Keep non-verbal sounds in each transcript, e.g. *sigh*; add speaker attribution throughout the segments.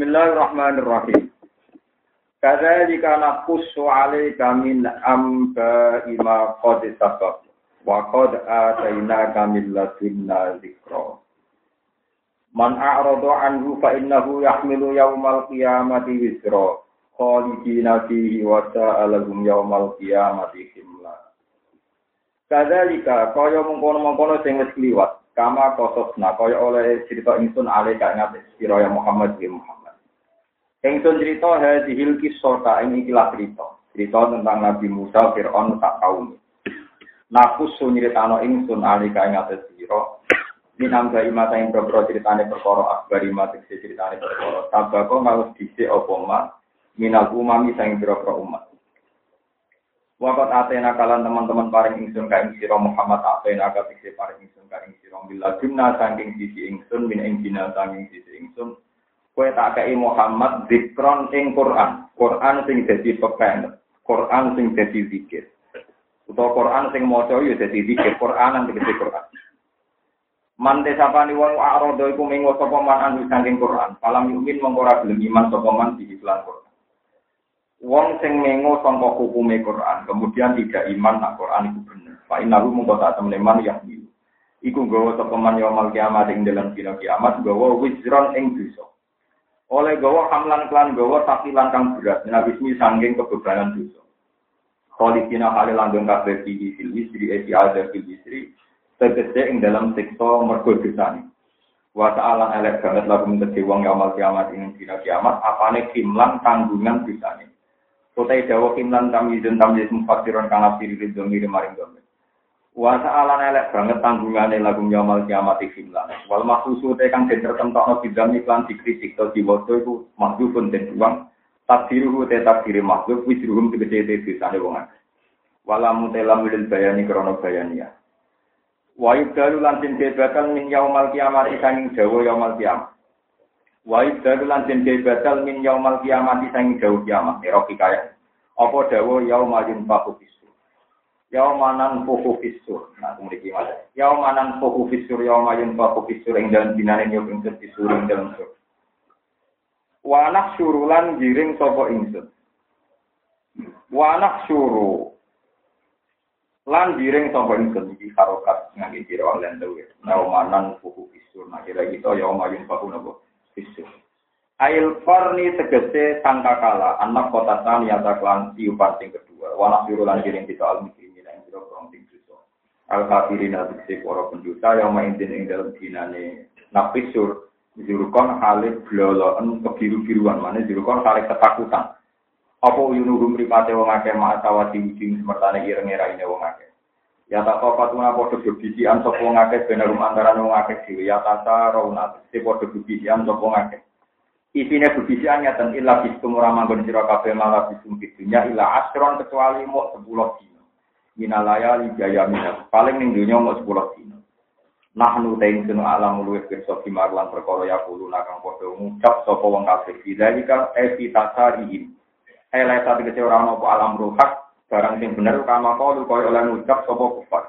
Speaker 1: Bismillahirrahmanirrahim. Kadzalika naqussu 'alaika min amba ima qad sabab wa qad atainaka min ladunna dzikra. Man a'rada anhu fa innahu yahmilu yaumal qiyamati wizra khalidina fihi wa sa'alahum yaumal qiyamati himla. Kadzalika kaya mengkono-mengkono sing wis kliwat kama kososna kaya oleh cerita ingsun alaika ing atas Muhammad bin Muhammad. Engsun cerita hadhil kisota ini ikilah cerita. Cerita tentang Nabi Musa Fir'aun tak kaum. Nakus sunyiritano ingsun alika ing atas sira. Minam ga imata ing berbro ceritane perkara akbar imata ceritane perkara. Tabako ngalus dhisik apa ma minal umami sang beberapa umat. Wakat atena kalan teman-teman paring ingsun kaing sira Muhammad atena ka pikir paring ingsun kaing sira bila jumna saking sisi ingsun min ing dina saking sisi Kue tak kei Muhammad zikron ing Quran. Quran sing dadi pepen. Quran sing dadi zikir. Utawa Quran sing maca ya dadi zikir. Quran nang dadi Quran. Mante sapani wong arodo iku minggu sapa man anu saking Quran. Palam yumin mongko ora gelem iman sapa man di iklan Quran. Wong sing mengo sangka hukume Quran, kemudian tidak iman nak Quran itu bener. Fa innahu mongko tak temene man ya Iku gawa sapa man yaumul kiamat ing dalam dina kiamat gawa wizron ing dosa oleh gawa hamlan klan gawa tapi langkang berat nabi ismi sanggeng kebebanan dosa. Khalifina hale langgeng kabeh di fil wisri esi ada fil wisri tegese ing dalam siksa mergo dosane wa ta'ala elek banget lagu menjadi wong yaumul kiamat ing dina kiamat apane kimlan tanggungan dosane Kotai dawa kimlan tamizun tamyiz mufassiron kang asiri ridho miring maring domir Wa ta'ala elek banget tanggungane lagu nyamal kiamat iklan. Wal maksusu te kang den tertentokno bidang iklan dikritik to diwaca iku makhlukun den buang takdiruhu te takdiri makhluk wisruhum tegese te desane wong akeh. Wala mutelam lil bayani krana bayania. Wa yubdalu lan den bakal min yaumal kiamat sanging dawa yaumal kiamat. Wa yubdalu lan den bakal min yaumal kiamat sanging dawa kiamat. Kaya. Apa dawa yaumal yunfaku Yaumanan fuhu fisur. Nah, kemudian gimana? Yaumanan fuhu fisur, yaumayun fuhu fisur, yang dalam binane nyok ingsun fisur, yang dalam sur. Wanak surulan giring sopo ingsun. Wanak suru. Lan giring sopo ingsun. Iki harokat ngagi kira oleh dewe. Yaumanan fuhu fisur. Nah, kira gitu yaumayun fuhu nopo fisur. Ail farni tegese sangkakala anak kota tani atau klan tiupan kedua. Wanak surulan giring kita almi sira kurang sing. Al kafirin atiksi para pendosa yang main ing dalam dinane napisur jurukon halid bloloen kebiru-biruan mana jurukon halid ketakutan. Apa yunuhum ripate wong akeh ma'atawati ujing semertane ireng ini wong akeh. Ya tak kau patuna podo bebisian sapa wong akeh ben rum antara wong akeh dhewe ya tata rauna te podo bebisian sapa wong akeh. Isine bebisian nyatan illa bisum ora manggon sira kabeh malah bisum dunya illa asron kecuali mau 10 dina minalaya jaya minal. Paling ning dunya mau sepuluh dino. Nahnu ta'in sunu alam luwih pirsa bimarlan perkara ya kulo nakang padha ngucap sapa wong kafir. Bidzalika evi tasarihim. Ele satu kece ora ono alam ruhak barang sing bener kama kalu kaya oleh ngucap sapa kufar.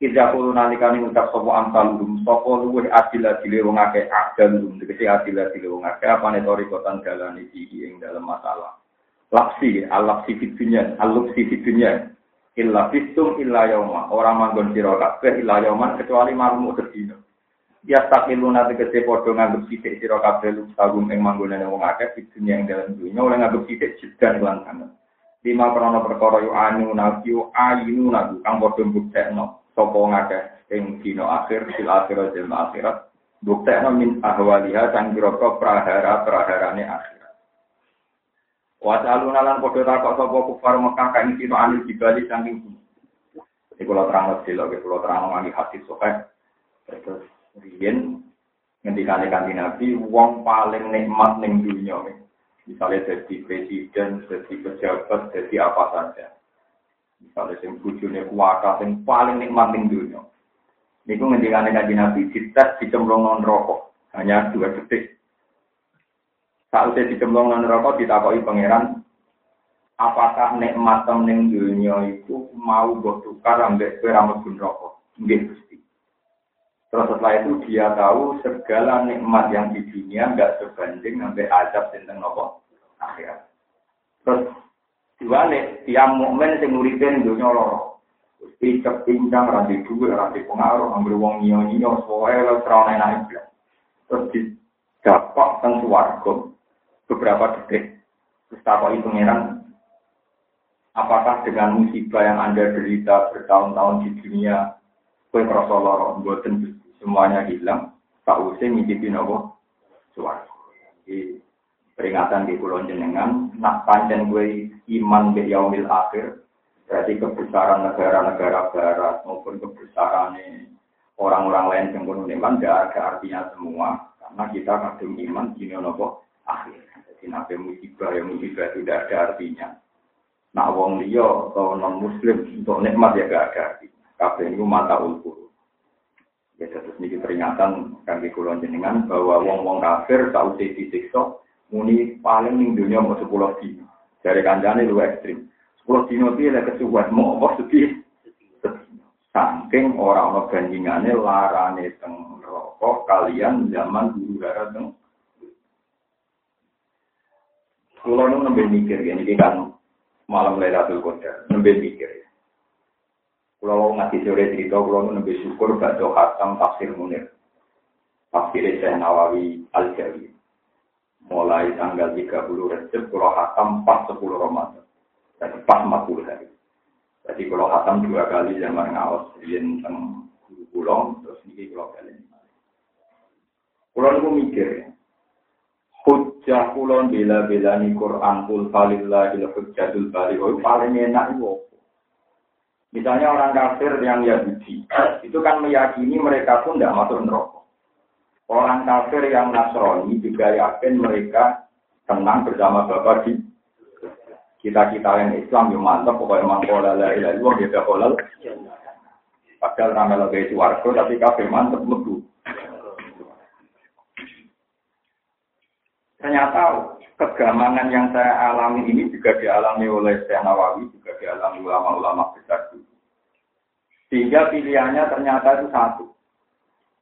Speaker 1: Ida kulo nalikane ngucap sapa amsal lum sapa luwih adil adile wong akeh adil lum tegese adil adile wong akeh apane torikotan dalane iki ing dalam masalah. Lapsi, al-lapsi fitunya, al-lapsi fitunya, illa fistum illa yauma orang manggon sira kabeh illa yauman kecuali malam sedina. Ya takiluna tegese padha nganggep sithik sira kabeh lu sagum ing manggonane wong akeh di dunia ing dalam dunia oleh nganggep sithik jedan lan sana lima krono perkara yu anu nabi yu ayinu nabi kang padha mbuktekno sapa wong akeh ing dina akhir sil akhirat dan akhirat. Buktekno min ahwaliha sang pira-pira prahara-praharane akhir Wasalun lan padha takok sapa kufar Mekah kain sira anil jibali saking bumi. Iki kula terang sila, kula terang nganti hadis sokeh. Terus riyen ngendikane kanthi Nabi wong paling nikmat ning dunya misalnya jadi presiden, jadi pejabat, jadi apa saja. Misalnya sing bujune kuwata sing paling nikmat ning dunya. Niku ngendikane kanthi Nabi dites dicemplung rokok hanya dua detik. Saat dikembang dan rokok ditakoki pangeran, apakah nikmat ning dunia itu mau buat tukar ambek kowe ra rokok? Nggih Gusti. Terus setelah itu dia tahu segala nikmat yang di dunia nggak sebanding sampai azab tentang nopo akhirat. Terus diwalik tiang mukmin sing nguripe dunya loro. Picek pincang ranti duwe ranti pengaruh ambil wong nyo nyo soalnya lo terang enak Terus di dapat teng swarga beberapa detik. Terus itu ngeran apakah dengan musibah yang Anda derita bertahun-tahun di dunia, kue lorong, buatan semuanya hilang, tak usah ngicipi nopo suara. Jadi, peringatan di pulau jenengan, nak panjang gue iman di yaumil akhir, berarti kebesaran negara-negara barat maupun kebesaran orang-orang lain yang pun iman tidak ada artinya semua, karena kita kadung iman di nopo akhir. Jadi nabi musibah yang musibah tidak ada artinya. Nak wong liya atau non muslim untuk nikmat ya gak ada artinya. Kabeh itu mata ulkur. Ya terus ini peringatan kaki kulon jenengan bahwa wong-wong kafir sih disiksa muni paling ning dunia mau sepuluh dino. Dari kancane lu ekstrim. Sepuluh dino itu ada kesuwan mau apa sedih. Saking orang ono bandingane larane teng rokok kalian zaman gara teng. Kulo nu nembe mikir ini kan malam Lailatul Qadar, nembe mikir. Kalau ngasih sore cerita, kalau nembe syukur baca khatam tafsir munir. Tafsir Syekh Nawawi Al-Jawi. Mulai tanggal 30 Rejab, kalau khatam pas 10 Ramadan. Jadi pas 40 hari. Jadi kalau khatam dua kali zaman ngawas, yang tentang guru terus ini kalau kalian. Kalau aku mikir ya, hujjah kulon bela ni Quran kul falillahil hujjatul oh, paling enak itu Misalnya orang kafir yang Yahudi, itu kan meyakini mereka pun tidak masuk neraka. Orang kafir yang Nasrani juga yakin mereka tenang bersama Bapak di kita-kita yang Islam yang mantap, pokoknya mangkola la ilaha dia kolal. Padahal ramai lebih suwargo, tapi kafir mantap lebu. Ternyata kegamangan yang saya alami ini juga dialami oleh Syekh Nawawi, juga dialami ulama-ulama besar. Sehingga pilihannya ternyata itu satu.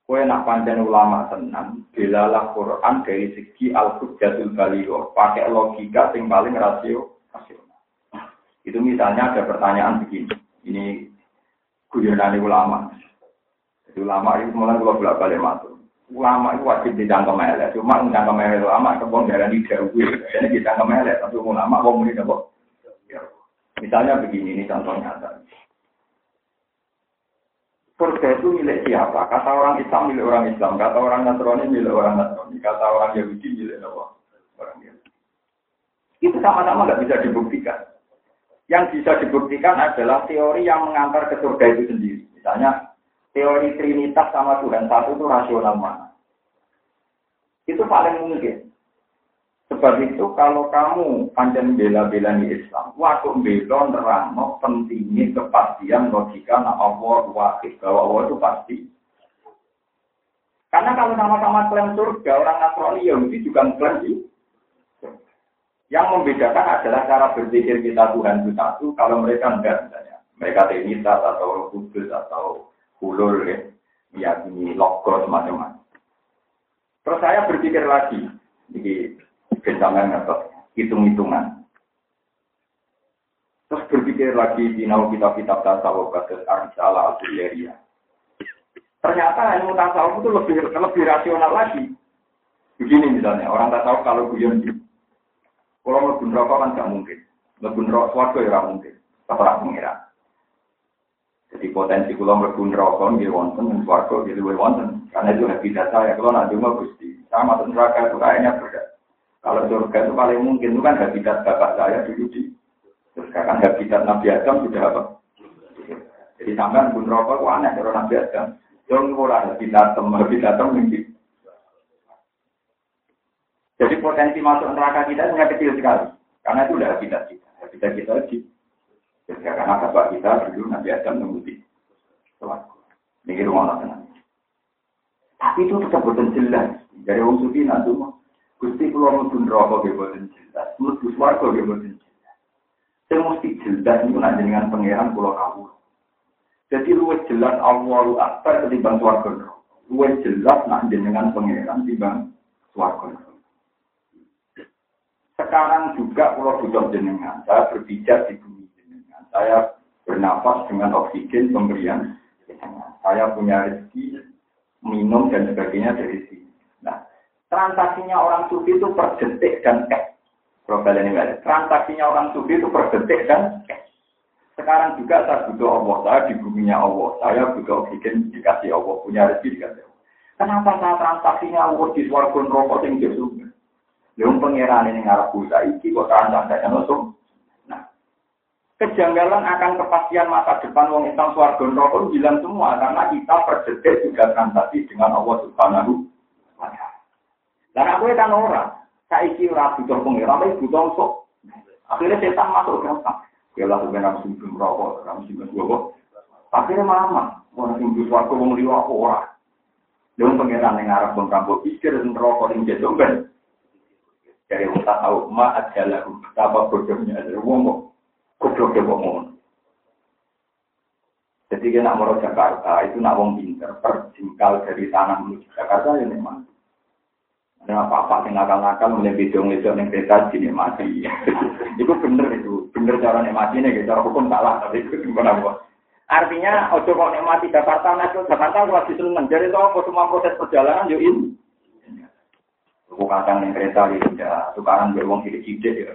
Speaker 1: Kue nak panjang ulama senang, bilalah Quran dari segi al-hujjatul baligho, pakai logika yang paling rasio, rasional. Itu misalnya ada pertanyaan begini, ini guyonan ulama. Jadi ulama itu mulai dua bolak balik masuk ulama itu wajib ditangkap melek. Cuma ditangkap melek ulama kebon darah di jauh. *laughs* Jadi ditangkap melek. Tapi ulama kok muni apa? Misalnya begini, ini contoh nyata. Surga itu milik siapa? Kata orang Islam milik orang Islam, kata orang Nasrani milik orang Nasrani, kata orang Yahudi milik? Orang Yahudi. Itu sama-sama nggak bisa dibuktikan. Yang bisa dibuktikan adalah teori yang mengantar ke surga itu sendiri. Misalnya teori trinitas sama Tuhan satu itu rasional mana? Itu paling mungkin. Sebab itu kalau kamu panjang bela-bela di Islam, waktu bela nerangno pentingnya kepastian logika nah Allah wahid bahwa Allah itu pasti. Karena kalau sama-sama klaim surga, orang Nasrani Yahudi juga klaim. Yang membedakan adalah cara berpikir kita Tuhan itu satu, kalau mereka enggak misalnya. Mereka Trinitas atau Kudus atau ulur ya, meyakini logo semacam Terus saya berpikir lagi, ini bentangan atau hitung-hitungan. Terus berpikir lagi di nau kitab-kitab tasawuf kasus Arisala al Ternyata ilmu tasawuf itu lebih lebih rasional lagi. Begini misalnya, orang tasawuf kalau guyon di kalau lebih rokok kan nggak mungkin. Lebih rokok suatu ya mungkin. Terserah pengiran. Jadi potensi kulo mlebu neraka nggih wonten ing swarga nggih luwih wonten. Karena itu habitat saya. Kalau nanti mau Gusti, sama masuk neraka itu kayaknya beda. Kalau surga itu paling mungkin itu kan habitat bapak saya dulu di surga kan habitat Nabi Adam sudah apa? Jadi sampean pun rokok itu aneh kalau Nabi Adam. Jangan pola habitat tem habitat mungkin. Jadi potensi masuk neraka kita hanya kecil sekali. Karena itu udah habitat kita. Habitat kita di Ya, karena bapak kita dulu Nabi Adam menguti selaku. Ini rumah tenang. Tapi itu tetap bukan jelas. Dari orang suci nanti mah. Gusti pulau mungkin rokok dia bukan jelas. Mlebu swarga dia bukan jelas. Saya mesti jelas itu nanti dengan pangeran pulau kamu. Jadi lu jelas Allahu Akbar ketimbang swarga Luwe jelas nak jenengan pangeran timbang swarga. Sekarang juga kalau butuh jenengan, saya berpijak di bumi jenengan. Saya bernapas dengan oksigen pemberian. Saya punya rezeki, minum dan sebagainya dari sini. Nah, transaksinya orang sufi itu per detik dan cash. Profil ini Transaksinya orang sufi itu per detik dan cash. Sekarang juga saya butuh Allah, saya di buminya Allah, saya butuh oksigen dikasih Allah, punya rezeki dikasih Allah. Kenapa saya transaksinya Allah di suarga rokok yang jauh Yang pengiran ini ngarap buta iki kok transaksinya langsung. Kejanggalan akan kepastian masa depan wong Islam suarga rokok bilang semua karena kita per detik juga transaksi dengan Allah Subhanahu wa taala. Dan aku kan orang, saya iki ora butuh pengiran, tapi butuh sok. Akhirnya setan masuk gampang. Ya lah sebenarnya harus sing merokok, harus sing gua Akhirnya mama, orang sing waktu wong liwa ora. Dia pengiran yang ngarep wong kampung pikir sing jatuh ben. Wong tak tahu ma adalah betapa bodohnya ada wong goblok wong ngono. Jadi kita nak Jakarta itu nak wong pinter perjingkal dari tanah menuju Jakarta ya memang. Ada apa-apa yang nakal-nakal mulai bidung itu yang kereta mati. *laughs* itu bener itu, bener cara mati nih, cara hukum salah, tapi itu bukan apa. Artinya, ojo kok mati Jakarta, nah Jakarta lagi seneng. Jadi itu semua proses perjalanan yo ini. Kadang yang kereta di ya, tukaran berwong sidik-sidik ya.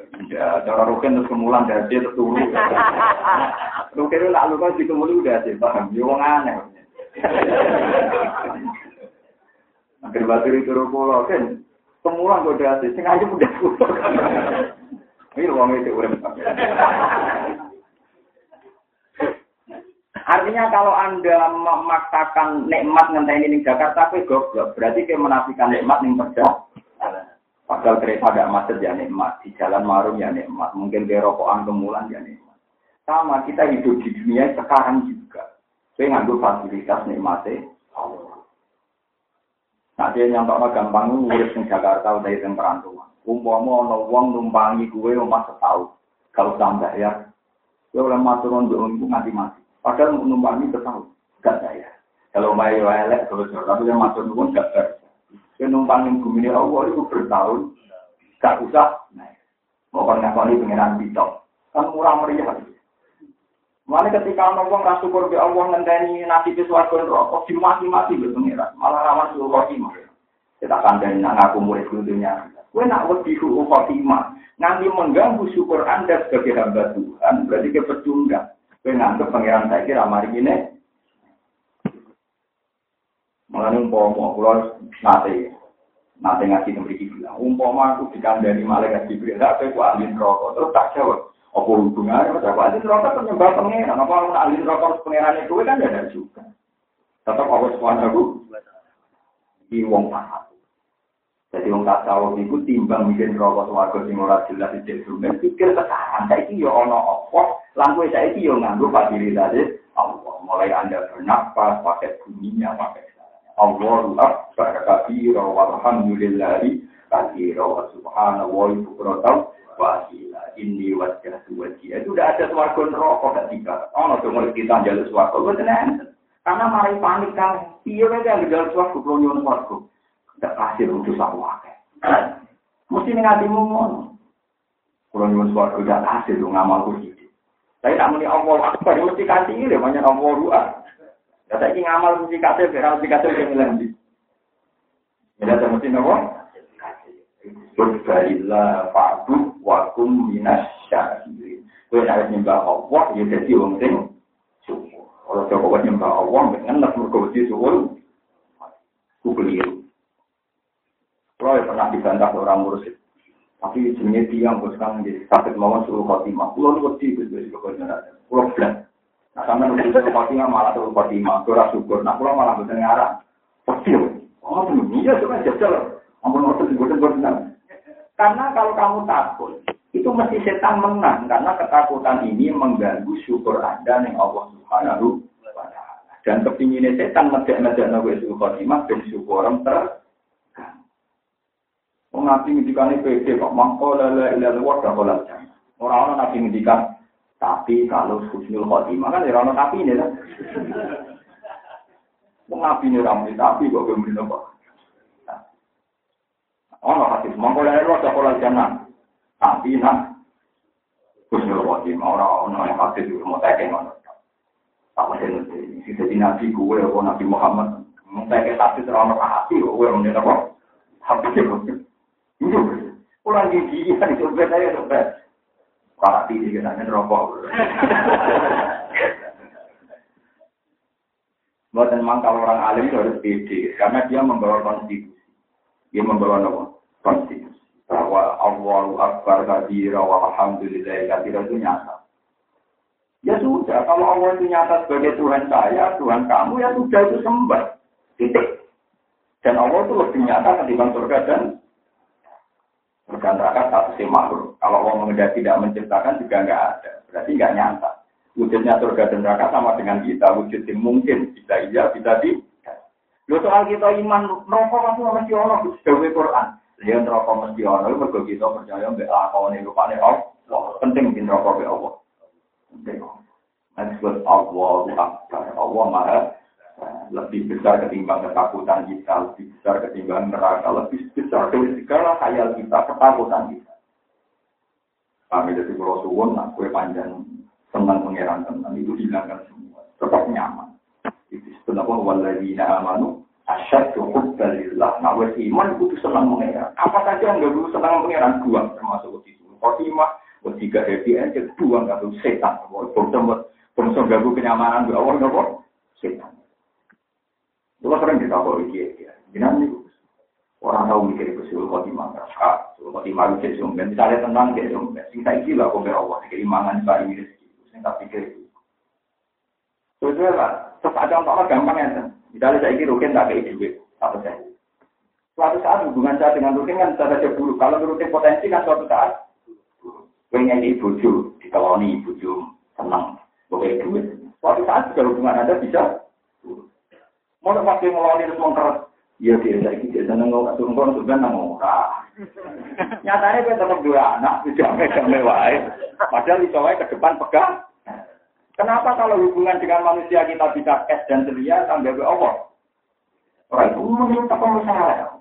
Speaker 1: Cara rukin terus kemulan dari dia terturu. *laughs* Rukin itu lalu kan di kemuli udah sih, paham? Yo wong aneh. Akhir batu itu pulau kan, semua gue udah sih, sengaja udah pulau. Ini uang itu urem. Artinya kalau anda memaksakan nikmat ngenteni di Jakarta, kue goblok. Berarti kayak menafikan nikmat ning perjalanan. Padahal kereta agak macet ya nikmat, di jalan marum ya nikmat, mungkin di rokokan kemulan ya nikmat. Sama kita hidup di dunia sekarang juga. Saya ngambil fasilitas nikmatnya. Nah dia nyontok gampang ngurus di Jakarta udah yang perantauan. Umpama ana wong numpangi gue omah setahun. Kalau tambah ya, ya oleh maturun untuk nganti mati. Padahal numpangi setahun, gak saya. Kalau mayu elek terus tapi yang matur pun gak Dia numpang yang bumi ini Allah itu bertahun, gak usah. Nah, mau ngakoni pengiran bidok, kan murah meriah. Mulai ketika orang ra syukur be Allah ngenteni nabi ke swarga neraka dimati-mati be pengira. Malah rawan suruh khotimah. Kita kandani nak ngaku murid dunia. Kowe nak wedi suruh khotimah, nanti mengganggu syukur Anda sebagai hamba Tuhan, berarti ke pecundang. Kowe nganggep pangeran saiki ra mari ngene. Mulane umpama kula nate nate ngaji mriki bilang, umpama aku dikandani malaikat Jibril, lha kowe ahli neraka, terus tak jawab. Apa hubungannya? Apa ahli neraka penyembah pengeran? Apa orang ahli neraka pengeran itu kan ada juga. Tetap Allah Subhanahu di wong paham. Jadi wong tahu itu timbang bikin rokok suwargo sing ora jelas di dunia. Pikir sekarang saiki yo ono apa? Langkue saiki yo nganggo fasilitas Allah. Mulai anda bernafas, pakai bunyinya, pakai Allah akbar kabira walhamdulillahi kabira wa subhanahu wa ta'ala wasila ini wajah wajah. Itu udah ada rokok gak tiga oh no mulai kita jalur suarga gue tenang. Karena mari panik kan. Iya kan yang jalur suarga belum nyon suarga gak kasih untuk sawah mesti ngati ngomong kalau nyon suarga gak kasih lu ngamal kursi tapi tak muni Allah akbar mesti kasih ini banyak Allah dua ingin ngamal mesti kasih biar mesti kasih yang bilang di ya mesti ngomong Berbalilah fa'du wa kum minas syakirin. Kue harus nyembah Allah, ya jadi wong sing syukur. Coba nyembah Allah, ngenes mergo wedi syukur, ku keliru. Kalau pernah dibantah orang mursyid. Tapi jenenge tiang bos kang jadi sakit mawon suruh khotimah. Kulo nu wedi wis wis kok jenengan. Sampean nulis suruh khotimah malah suruh khotimah, ora syukur. Nah kulo malah boten ngarang. Wedi. Oh, iya cuma jajal. Ampun ngoten boten boten. Karena kalau kamu takut, itu mesti setan menang karena ketakutan ini mengganggu syukur Anda nih Allah Subhanahu wa taala. Dan kepinginnya setan ngejak-ngejak nabi itu khotimah dan syukur ter Wong nabi ngendikane pede kok mangko la la ilaha illallah dak Orang-orang nabi ngendikan tapi kalau husnul khotimah kan ya tapi ini kan. Wong ini ramai tapi kok belum nopo. Oh, no, hadis mongko. Tapi nak Kusnul Khotim, orang-orang yang hadis itu mau ngono. Tak mesti nanti, jadi nabi gue, atau nabi Muhammad, mau hadis orang-orang hati, gue menjadi apa? Hadis itu. Itu, pulang gigi, kan itu benar Para tinggi kita rokok. Buat memang kalau orang alim itu harus pede, karena dia membawa konstitusi. Dia membawa apa? Konstitusi. Bahwa Allahu Akbar kabira wa alhamdulillah kabira itu nyata. Ya sudah, kalau Allah itu nyata sebagai Tuhan saya, Tuhan kamu, ya sudah itu sembah. Titik. Dan Allah itu lebih nyata ketimbang surga dan neraka satu si makhluk. Kalau Allah mengendaki tidak menciptakan juga nggak ada. Berarti nggak nyata wujudnya surga dan neraka sama dengan kita, wujud yang mungkin bisa iya, bisa di. Lo soal kita iman rokok masih mesti ono sebagai Quran. Dia rokok mesti ono, mergo kita percaya mbek lakone rupane Allah. Penting di rokok be Allah. Penting. Disebut Allah. Allah Maha lebih besar ketimbang ketakutan kita, lebih besar ketimbang neraka, lebih besar dari segala khayal kita, ketakutan kita. Kami dari Pulau Suwon, nah, kue panjang senang pengiran tenang itu hilangkan semua. Tetap nyaman. Itu sebenarnya waladina amanu asyad cukup dalillah nah wes iman itu senang pengiran apa saja yang perlu senang pengiran buang termasuk itu. Khotimah tiga happy aja buang. Perlu setan. Bongsom ganggu kenyamanan gak awal gak setan Dulu sering kita bawa dia, gimana nih? Orang tahu mikir itu suruh khotimah, kak, suruh khotimah itu suruh misalnya tentang dia suruh sing saya gila, kau Allah, keimangan bari ini Sing tak pikir itu. Terus lah, terus ada orang gampang ya. Misalnya saya ini rukin tak kayak duit, apa saya. Suatu saat hubungan saya dengan rukin kan saya saja buruk. Kalau rukin potensi kan suatu saat pengen di buju, dikeloni buju, senang, boleh duit. Suatu saat juga hubungan Anda bisa Mau pakai ngeloni terus mengkeras. Iya dia saya gitu, seneng turun kono sebenarnya nang Nyatanya kita tetap dua anak, *laughs* damai wae. Padahal itu wae ke depan pegang. Kenapa kalau hubungan dengan manusia kita bisa es dan ceria sampai ke Allah? Orang itu meminta pengusaha.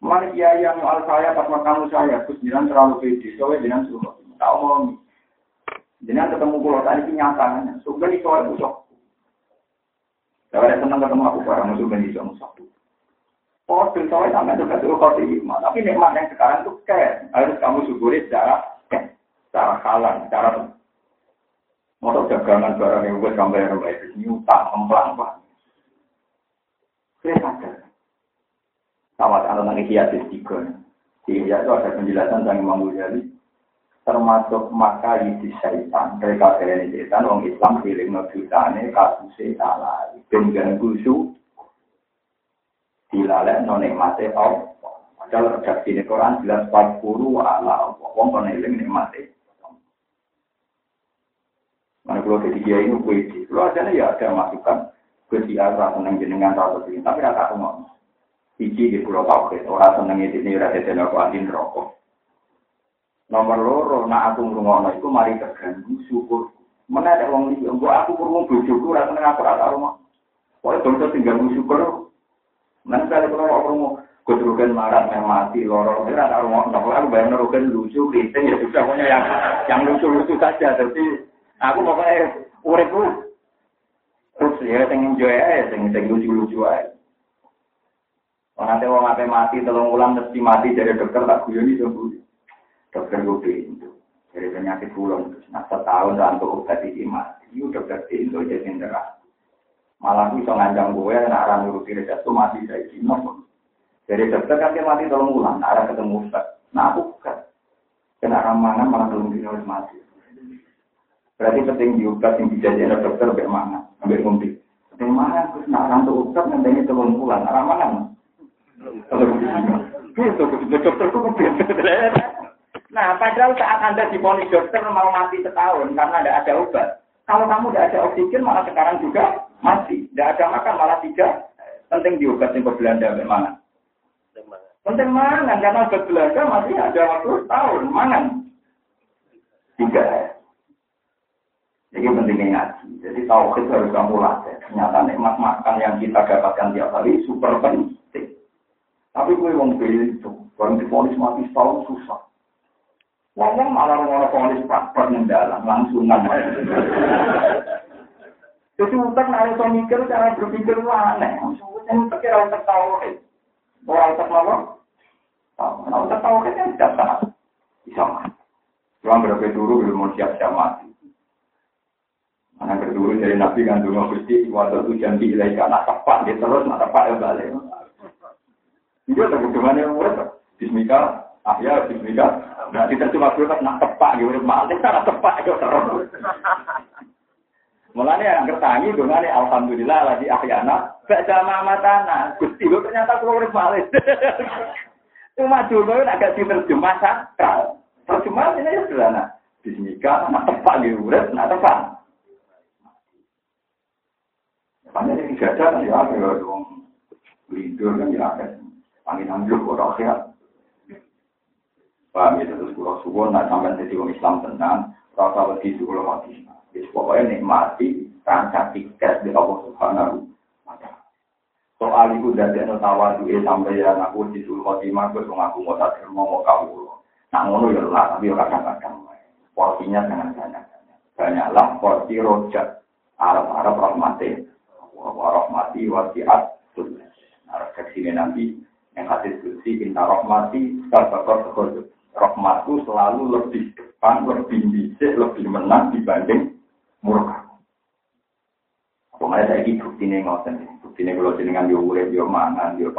Speaker 1: Manusia yang al saya pas kamu saya, terus jangan terlalu pede, soalnya jangan suruh. Tahu mau nih. Jangan ketemu pulau tadi kenyataannya. Sebenarnya soal busuk. Kalau ada senang ketemu aku barang musuh ben iso satu. Oh, soalnya sampai juga suruh kau terima. Tapi nikmat yang sekarang tuh kayak harus kamu syukuri secara secara halal, secara motor dagangan barang yang buat sampai yang baik nyutang, emplang pak. Saya sadar. Sama anak anak hiasis tiga. Di itu ada penjelasan tentang Imam Ghazali termasuk maka di syaitan. Dari setan orang Islam pilih ngedutane kasus salah dan ganggu su dilalek nonek mate au padahal redaksi di Quran jelas 40 ala wong kono eling nikmate Mana kalau jadi dia ini gue di, kalau ada ya ada masukan gue di arah seneng jenengan ini, tapi rata ngomong. Iji di pulau Tauhid, orang seneng ini rasa jeneng aku andin rokok. Nomor loro, nak aku ngrungokno iku mari terganggu syukur. Mana ada wong liya, mbok aku krungu bojoku ora seneng aku ora rumah. Pokoke bangsa tinggal syukur. Nanti kali kalau krungu keturunan marah yang mati loro, ora tak rumah. Nah, aku bayang nerukan lucu, kriting ya sudah pokoknya yang yang lucu-lucu saja. Tapi aku pokoknya uripku terus ya sing enjoy ae, sing sing lucu-lucu ae. Nanti ape mati telung ulang mesti mati dari dokter tak guyoni sembuh dokter gue pintu dari penyakit pulang nah setahun untuk obat ini mati. Itu dokter pintu jadi neraka malah bisa ngancam gue nak orang nuruti resep itu mati saya cina dari dokter kan dia mati tolong ulang arah ketemu ustad nah aku bukan kena ramangan malah belum dino mati. Berarti penting diubat yang dijadikan dokter bagaimana ambil ngumpi bagaimana terus nak tuh ustad nanti tolong ulang arah mana kalau begitu dokter itu Nah, padahal saat Anda diponis dokter mau mati setahun karena tidak ada obat. Kalau kamu tidak ada oksigen, malah sekarang juga mati. Tidak ada makan, malah tidak. Penting diobat yang Belanda bagaimana? Penting mangan, karena obat Belanda masih ada waktu tahun. Mangan. Tiga. Jadi pentingnya ngaji. Jadi tahu kita harus kamu latih. Ternyata nikmat makan yang kita dapatkan tiap hari super penting. Tapi gue wong itu, orang difonis mati setahun susah. Wong malah ngono polis praktek dalam langsungan. Jadi utak nari so mikir cara berpikir lu aneh. Yang pikir utak kan. Orang utak apa? Tahu. Utak tahu kan tidak sana. Bisa mati. Cuma berapa dulu belum mau siap-siap mati. Mana kedua dari Nabi kan dulu gusti waktu itu janji ilahi karena tepat dia terus nak tepat ya balik. Tak bagaimana yang murid. Bismillah, ah ya Bismillah. Nah kita cuma berkat nak tepat gitu, malah nak tepat itu terus. Mulanya yang kertangi dengan alhamdulillah lagi ahyana. Baca mamatana, gusti lo ternyata keluar balik. *laughs* Cuma dulu agak diterjemah sakral. Terjemahan ini ya sederhana. Bismillah, nak tepat gitu, nak tepat. Hanya ini gajah kan ya, dong. Lindur kan ya. Angin ambil orang sehat. Paham ya, terus kalau subuh, nah sampai jadi orang Islam tenang, rasa lebih subuh mati. Jadi pokoknya nikmati, rancang tiket di Allah Subhanahu wa ta'ala. Soal itu dari no tawadu eh sampai ya aku di suruh khotimah, gue ngaku mau tak mau mau kamu. Nah ngono ya lah, tapi kadang-kadang porsinya sangat banyak. Banyaklah porsi rojak Arab-Arab rahmatnya warahmati wasiat sunnah. Nah, nanti yang hadis kursi inta rahmati sabakor sekolah. Rahmatku selalu lebih depan, lebih bisa, lebih menang dibanding murka. Pokoknya saya ini bukti ini ngoten. Bukti ini kalau jenengan dia urep, dia mangan, dia.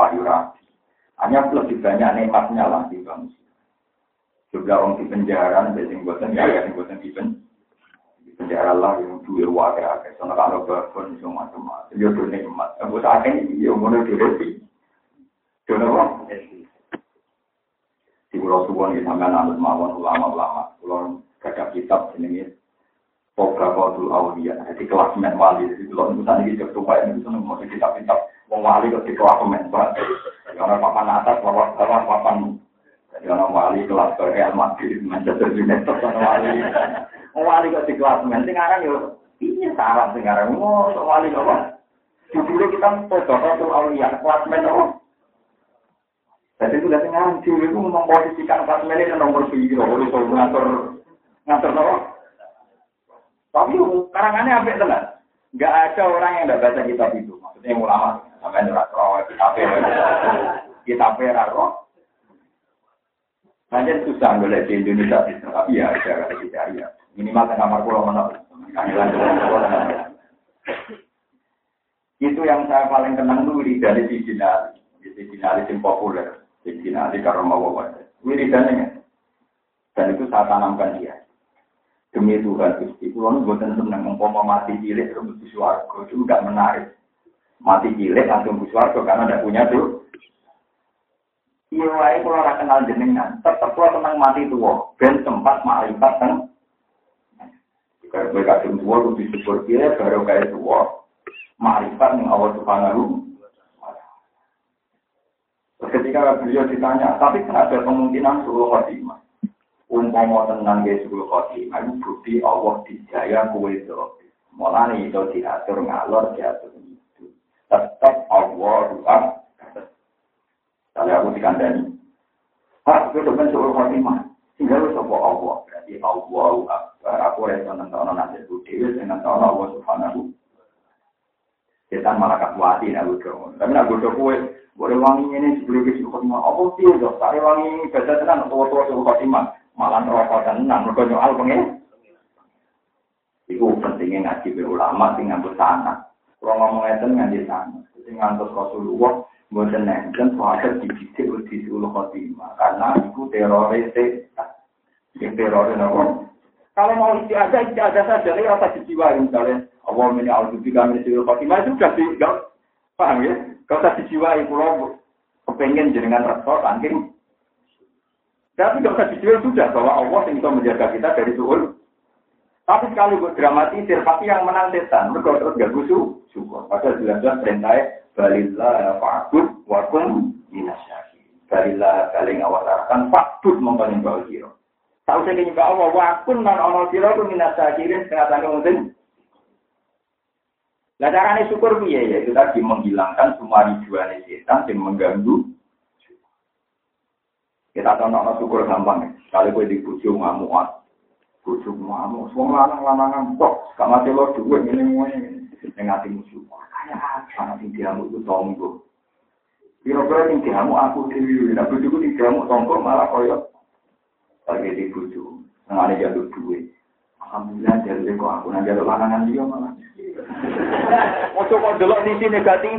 Speaker 1: Hanya lebih banyak nikmatnya lah di bangsa. Juga orang di penjara, biasanya buatan ya, yang buatan di penjara lah yang duit wakil akeh soalnya kalau berpun itu macam-macam ya tuh nikmat aku saat ini ya mau repi Jono apa? Di pulau Suwon kita sampai nanti mawon ulama-ulama. Pulau gagap kitab ini Poga Qatul Aulia, jadi kelas men wali, jadi kalau misalnya kita coba ini bisa mau kitab-kitab, mau wali kok di kelas men, karena papan atas, papan bawah, papan, jadi orang wali kelas ke Real Madrid, Manchester United, wali, wali kok di kelas men. Aran yo ini sarap sing aran oh wali apa judulnya kita foto tuh aulia kelas men apa jadi itu dari ngaji itu memposisikan kelas men itu nomor oleh so ngatur ngatur apa tapi karangannya apa tenan nggak ada orang yang tidak baca kitab itu maksudnya ulama sampai nurat roh kitab kitab roh Hanya susah boleh di Indonesia, tapi ya ada kita ya. Minimal ke kamar pulau mana. Itu yang saya paling kenang tuh dari di Dinali. Di Dinali yang populer. Di Dinali karena mau bawa. Wiridannya. Dan itu saya tanamkan dia. Demi Tuhan Gusti, nu buatan seneng umpama mati cilik terus di suarga itu enggak menarik. Mati cilik langsung di suarga karena tidak punya tuh. Iya wae kalau ora kenal jenengan, tetep kalau tenang mati tua, ben tempat makrifat teng Kayak mereka tua itu disebut dia baru kayak tua. Marifat yang awal subhanahu. Ketika beliau ditanya, tapi kan ada kemungkinan suruh khotimah. Umpama tenang ke suruh khotimah, itu bukti Allah dijaya kue itu. Mulanya itu diatur ngalor, diatur itu. Tetap Allah doa. Kalau aku dikandani. Pak, itu kan suruh khotimah. Tinggal sopo Allah. Berarti Allah Akbar. Aku rasa nonton nanti dewi dengan Allah Subhanahu. Kita malah kakuati nak bodoh. Tapi nak bodoh kue boleh wangi ini sebelum ke suku khotimah. Apa sih dok? Tari wangi ini tenan atau tua suku khotimah. Malah rokok tenan. Mereka nyoal pengen. Iku pentingnya ngaji be ulama sing nganggo sana. Kalau ngomong itu ngaji sana. Sing ngantos Rasulullah Mboten nenten sahabat dididik di ulu khotimah karena itu teroris yang teroris nopo. Kalau mau istiadah istiadah saja, ini rasa dijiwai misalnya. Allah ini al-dubi kami di ulu khotimah itu sudah tidak paham ya. Kalau usah dijiwai pulau kepengen jenengan rektor saking. Tapi tidak usah dijiwai sudah bahwa Allah yang bisa menjaga kita dari suul. Tapi sekali buat dramatisir, pasti yang menang setan. Mereka terus gak gusu, syukur. Padahal jelas-jelas perintahnya balillah fa'bud wa kum minasyakin. Balillah kali ngawasarkan fa'bud mongkon bawa sira. Tahu saya nyembah Allah wa kun nan ana sira ku minasyakirin setengah tanggung mungkin. Nah caranya syukur piye ya itu tadi menghilangkan semua ribuan setan yang mengganggu. Kita tahu nama syukur gampang ya. Kalau gue di bujuk ngamuan, bujuk ngamuk, semua lanang lanangan kok, gak mati lo dua ini ini, yang ngati musuh. Kayak apa nanti diamu itu tonggo. Kira-kira yang diamu aku dewi, nah bujukku di diamu tonggo malah koyok. Lagi di bujuk, nggak ada jalur duit. Alhamdulillah jadi kok aku nanti jalur lanangan dia malah. Ojo kok delok sisi negatif.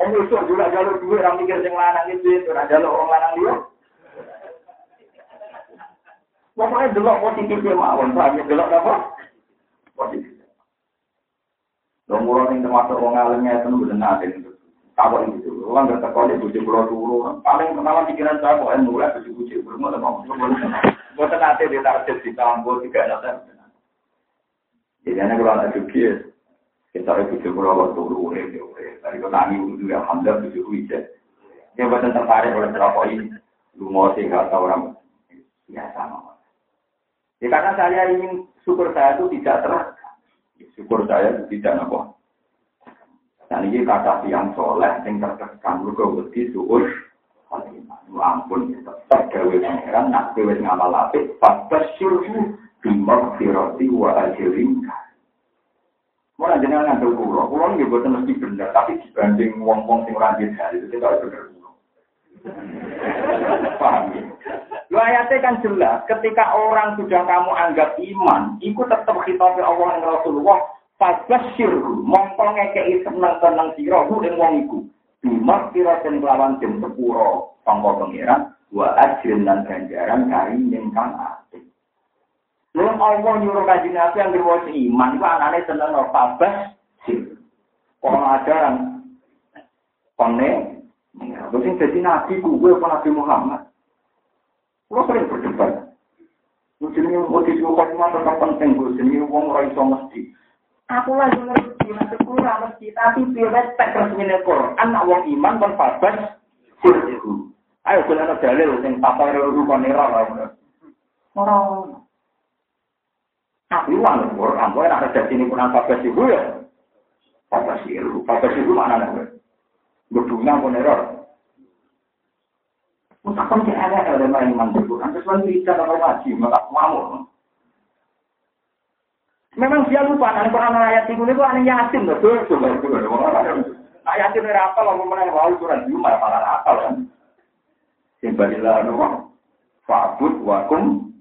Speaker 1: Wong iso juga jalur duit ra mikir sing lanang iki, ora jalur orang lanang dia. Pokoknya delok positifnya mawon, paham delok apa? Positif. Dong murah yang termasuk orang alimnya itu benar nanti itu. Tahu itu, orang nggak terkau di bujuk pulau turu. Paling pertama pikiran saya kok yang mulai bujuk bujuk berumur mau buat nanti di target di tiga. Jadi anak kalau juga, kita itu bujuk pulau. Dari itu ya alhamdulillah bujuk bujuk. Dia tertarik oleh rokok ini. Lu mau sih nggak tahu orang biasa Ya karena saya ingin syukur saya itu tidak terekam. Ya, syukur saya itu tidak apa. Dan ini kata yang soleh yang terkekam juga wedi suur. Ampun tetap gawe pangeran nak gawe ngamal apik pas syurhu bimok firoti wa ajirin. Mau jenengan ngambil kulo, kulo ini buatan mesti benar, tapi dibanding wong-wong sing ora hari itu tidak benar kulo. Paham ya? Lu ayatnya kan jelas, ketika orang sudah kamu anggap iman, ikut tetap khitabnya Allah dan Rasulullah, Fabashir, mongko ngekei seneng-seneng sirahu ing wong iku. Bimak kira dan kelawan tim sepuro, pangko pengiran, wa ajrin dan ganjaran kari kang ati. Lalu Allah nyuruh kaji nabi yang berwajib iman, itu anaknya seneng no Fabashir. Orang ajaran, kone, Terus yang jadi nabi gue apa Nabi Muhammad? Lo sering berdebat. Mungkin disuruh khotbah tetap penting, sini uang ora iso mesti. Aku lagi ngerti, nanti kurang mesti, tapi pilih tak resmi Quran, anak uang iman dan fabas, Ayo gue ada dalil yang papa rukun nera lah. Orang. Tapi uang Quran, ada jadi ini kurang fabas ibu ya. Fabas ibu, fabas ibu mana? Gue bunga pun error. Mustahil sih ada ada main iman Quran. Terus lagi bisa kalau ngaji, maka mau. Memang dia lupa kan Quran ayat itu itu ane yatim loh. Ayat itu berapa lalu mana yang lalu Quran cuma para apa kan? Sembilan loh. Fakut wakum.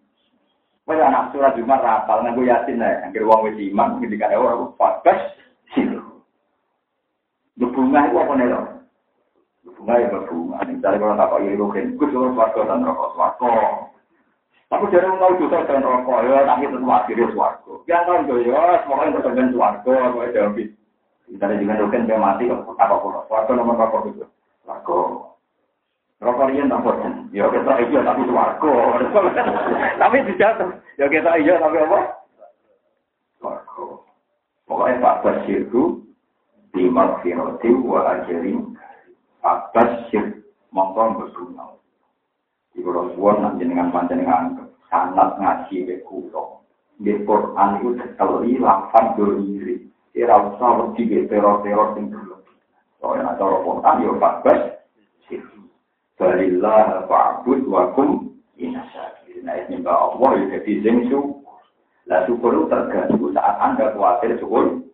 Speaker 1: Banyak anak surat cuma rapal nanggu yatim lah. Angkir uang wes iman ketika ada orang fakas silo. Dukungnya itu apa nih loh? Dukungnya itu dukungan. Misalnya kalau tak pakai rokin, kusur fakas dan rokok fakas. Tapi dari mau juga dan rokok, ya tapi tetap akhirnya suarga. Yang tahu itu ya, semuanya berkenan suarga, gue jawab. Misalnya juga rohin dia mati, kalau tak apa suarga nomor rokok itu. Suarga. Rokok ini tak bosan. Ya kita iya tapi suarga. *laughs* Tapi tidak, ya kita iya tapi apa? Suarga. Pokoknya Pak Basir itu, di makfirati wa ajarin atas sir mongko berguna. Kalau suwon nanti dengan panjenengan sangat ngaji ke kulo. Di Quran itu sekali lapan diri. Kira usah wedi ke teror-teror yang berlebih. Soalnya cara Quran ya bagus. Balillah fa'bud wa kum inasyakir. Nah ini mbak Allah ya jadi zing syukur. Lah syukur itu tergantung saat anda khawatir syukur.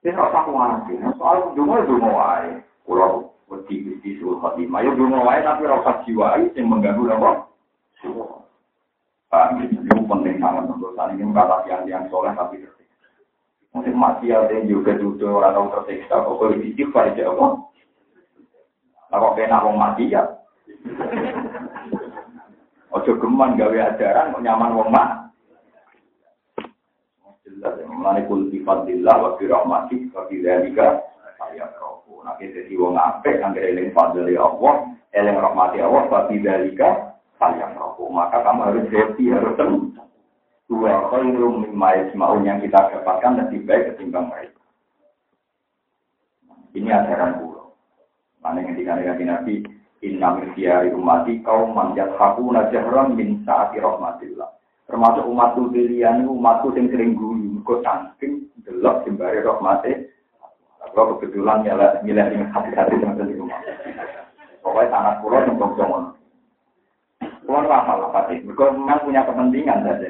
Speaker 1: Ini rasa khawatir. Soal dungo dungo wae. Kulo wedi wedi suul khotimah. Ya dungo wae tapi rasa jiwa yang mengganggu apa? Paham ini penting sangat untuk saling kata yang yang soleh tapi tersiksa. Mungkin mati ada yang juga duduk orang tahu tersiksa. Kok istighfar aja apa? Kalau kena wong mati ya. Ojo geman gawe ajaran, nyaman wong mati. jelas yang mengenai kulti fadillah wa fi rahmati wa dhalika saya rohu nah kita jadi wong apik angger eling fadil ya Allah eling rahmati Allah wa fi dhalika saya rohu maka kamu harus happy harus senang dua khairum mimma yasma'un yang kita dapatkan lebih baik ketimbang mereka ini ajaran pulau mana yang dikatakan Nabi Inna min umati kaum manjat haku najahram min saati rahmatillah termasuk umatku pilihan umatku yang sering guyu kok saking delok jembare rahmate. Kalau kebetulan nyala milih ini hati-hati dengan di rumah. Pokoknya sangat pulau yang bongsongon. Pulau apa lah pasti. Mereka memang punya kepentingan saja.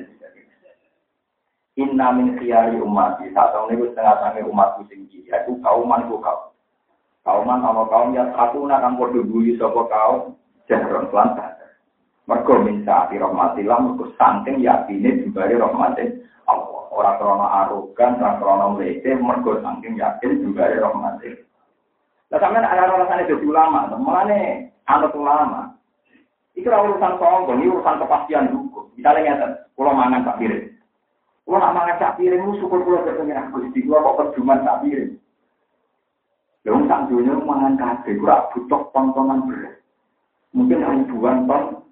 Speaker 1: Inna min khiyari umat. Saat tahun itu setengah-setengah umatku tinggi. Yaitu kauman ku kau. Kauman sama kaum yang satu nakang podo buli sopo kaum. Jahron pelan Mergo minta di rahmatillah, mergo saking yakini jembari rahmatin Allah. Orang krono arogan, orang krono melete, mergo saking yakin jembari rahmatin. Nah, sampean ada alasan itu ulama, mana anut ulama. Itu urusan sombong, ini urusan kepastian hukum. Misalnya nyata, kalau mangan tak piring. Kalau nak mangan tak piring, lu syukur kalau ketemu aku di gua kok perjuman tak piring. Lalu sang dunia mangan kabeh, kurang butuh tontonan berat. Mungkin ribuan ton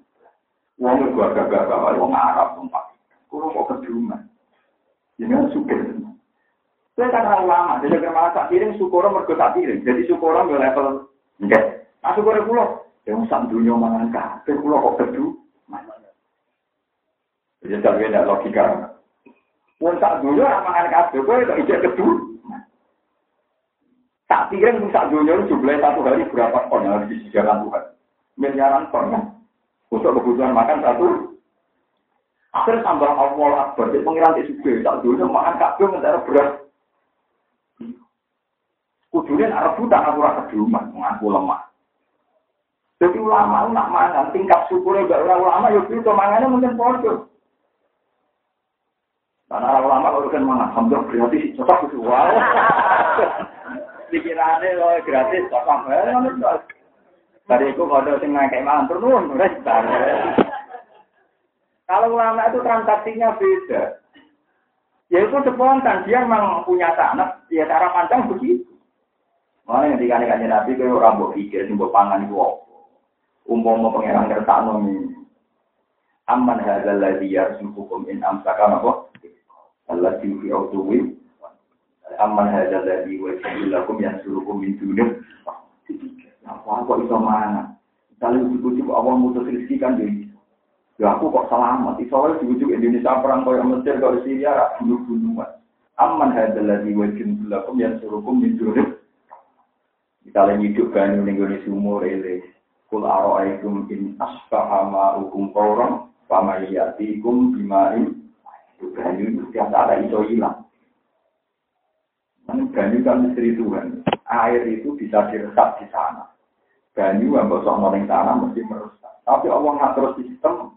Speaker 1: Wong gua gagah-gagah wong Arab tempat. Kulo kok keduman. Ini kan suka. Saya kan orang lama, jadi kalau malah tak piring, syukur mergo tak piring. Jadi syukur level enggak. Nah syukur kulo, yang sak dunia mangan kabeh kulo kok kedu. Jadi tak ada logika. Wong sak dunia mangan kabeh, kowe kok ijek kedu. Tak piring sak dunia jumlahnya satu hari berapa ton yang harus disediakan Tuhan? Miliaran ton ya. Untuk kebutuhan makan satu. Akhirnya tambah awal akbar. Jadi pengiran di suge. Tak dulu makan kabel ngetara beras. Kudunya nak rebutan aku rasa keduman. Mengaku lemah. Jadi ulama nak mangan tingkat syukurnya gak ulama ya itu mangannya mungkin bodoh. Karena ulama kalau kan mangan alhamdulillah gratis cocok itu wow. *laughs* Pikirannya loh gratis cocok banget. Dari itu kalau sing kayak mangan turun, Kalau ulama itu transaksinya beda. Ya itu spontan, dia memang punya tanah, ya cara pandang begitu. Mana yang dikali Nabi ke orang buat pikir, simbol pangan itu apa? Umpama pengiran kertasno ini. Aman hadzal ladzi yarzuqukum in amsaka apa? Allati fi autuwi. Aman hadzal ladzi wa yajilakum yansurukum min dunil. Apa kok iso mana? Misalnya ujuk-ujuk Allah mutus rezeki kan jadi. Ya aku kok selamat. Soalnya ujuk Indonesia perang kaya Mesir, kaya Syria, bunuh-bunuhan. Aman hadal ladhi wajin bulakum yang min durib. Misalnya hidup banyu ning sumur ele. Kul aro'aikum in asbaha ma'ukum qawram fama yatikum bima'in. Banyu setiap saat iso hilang. Banyu kan misteri Tuhan. Air itu bisa diresap di sana banyu yang bosok noling tanah mesti merusak. Tapi Allah ngatur sistem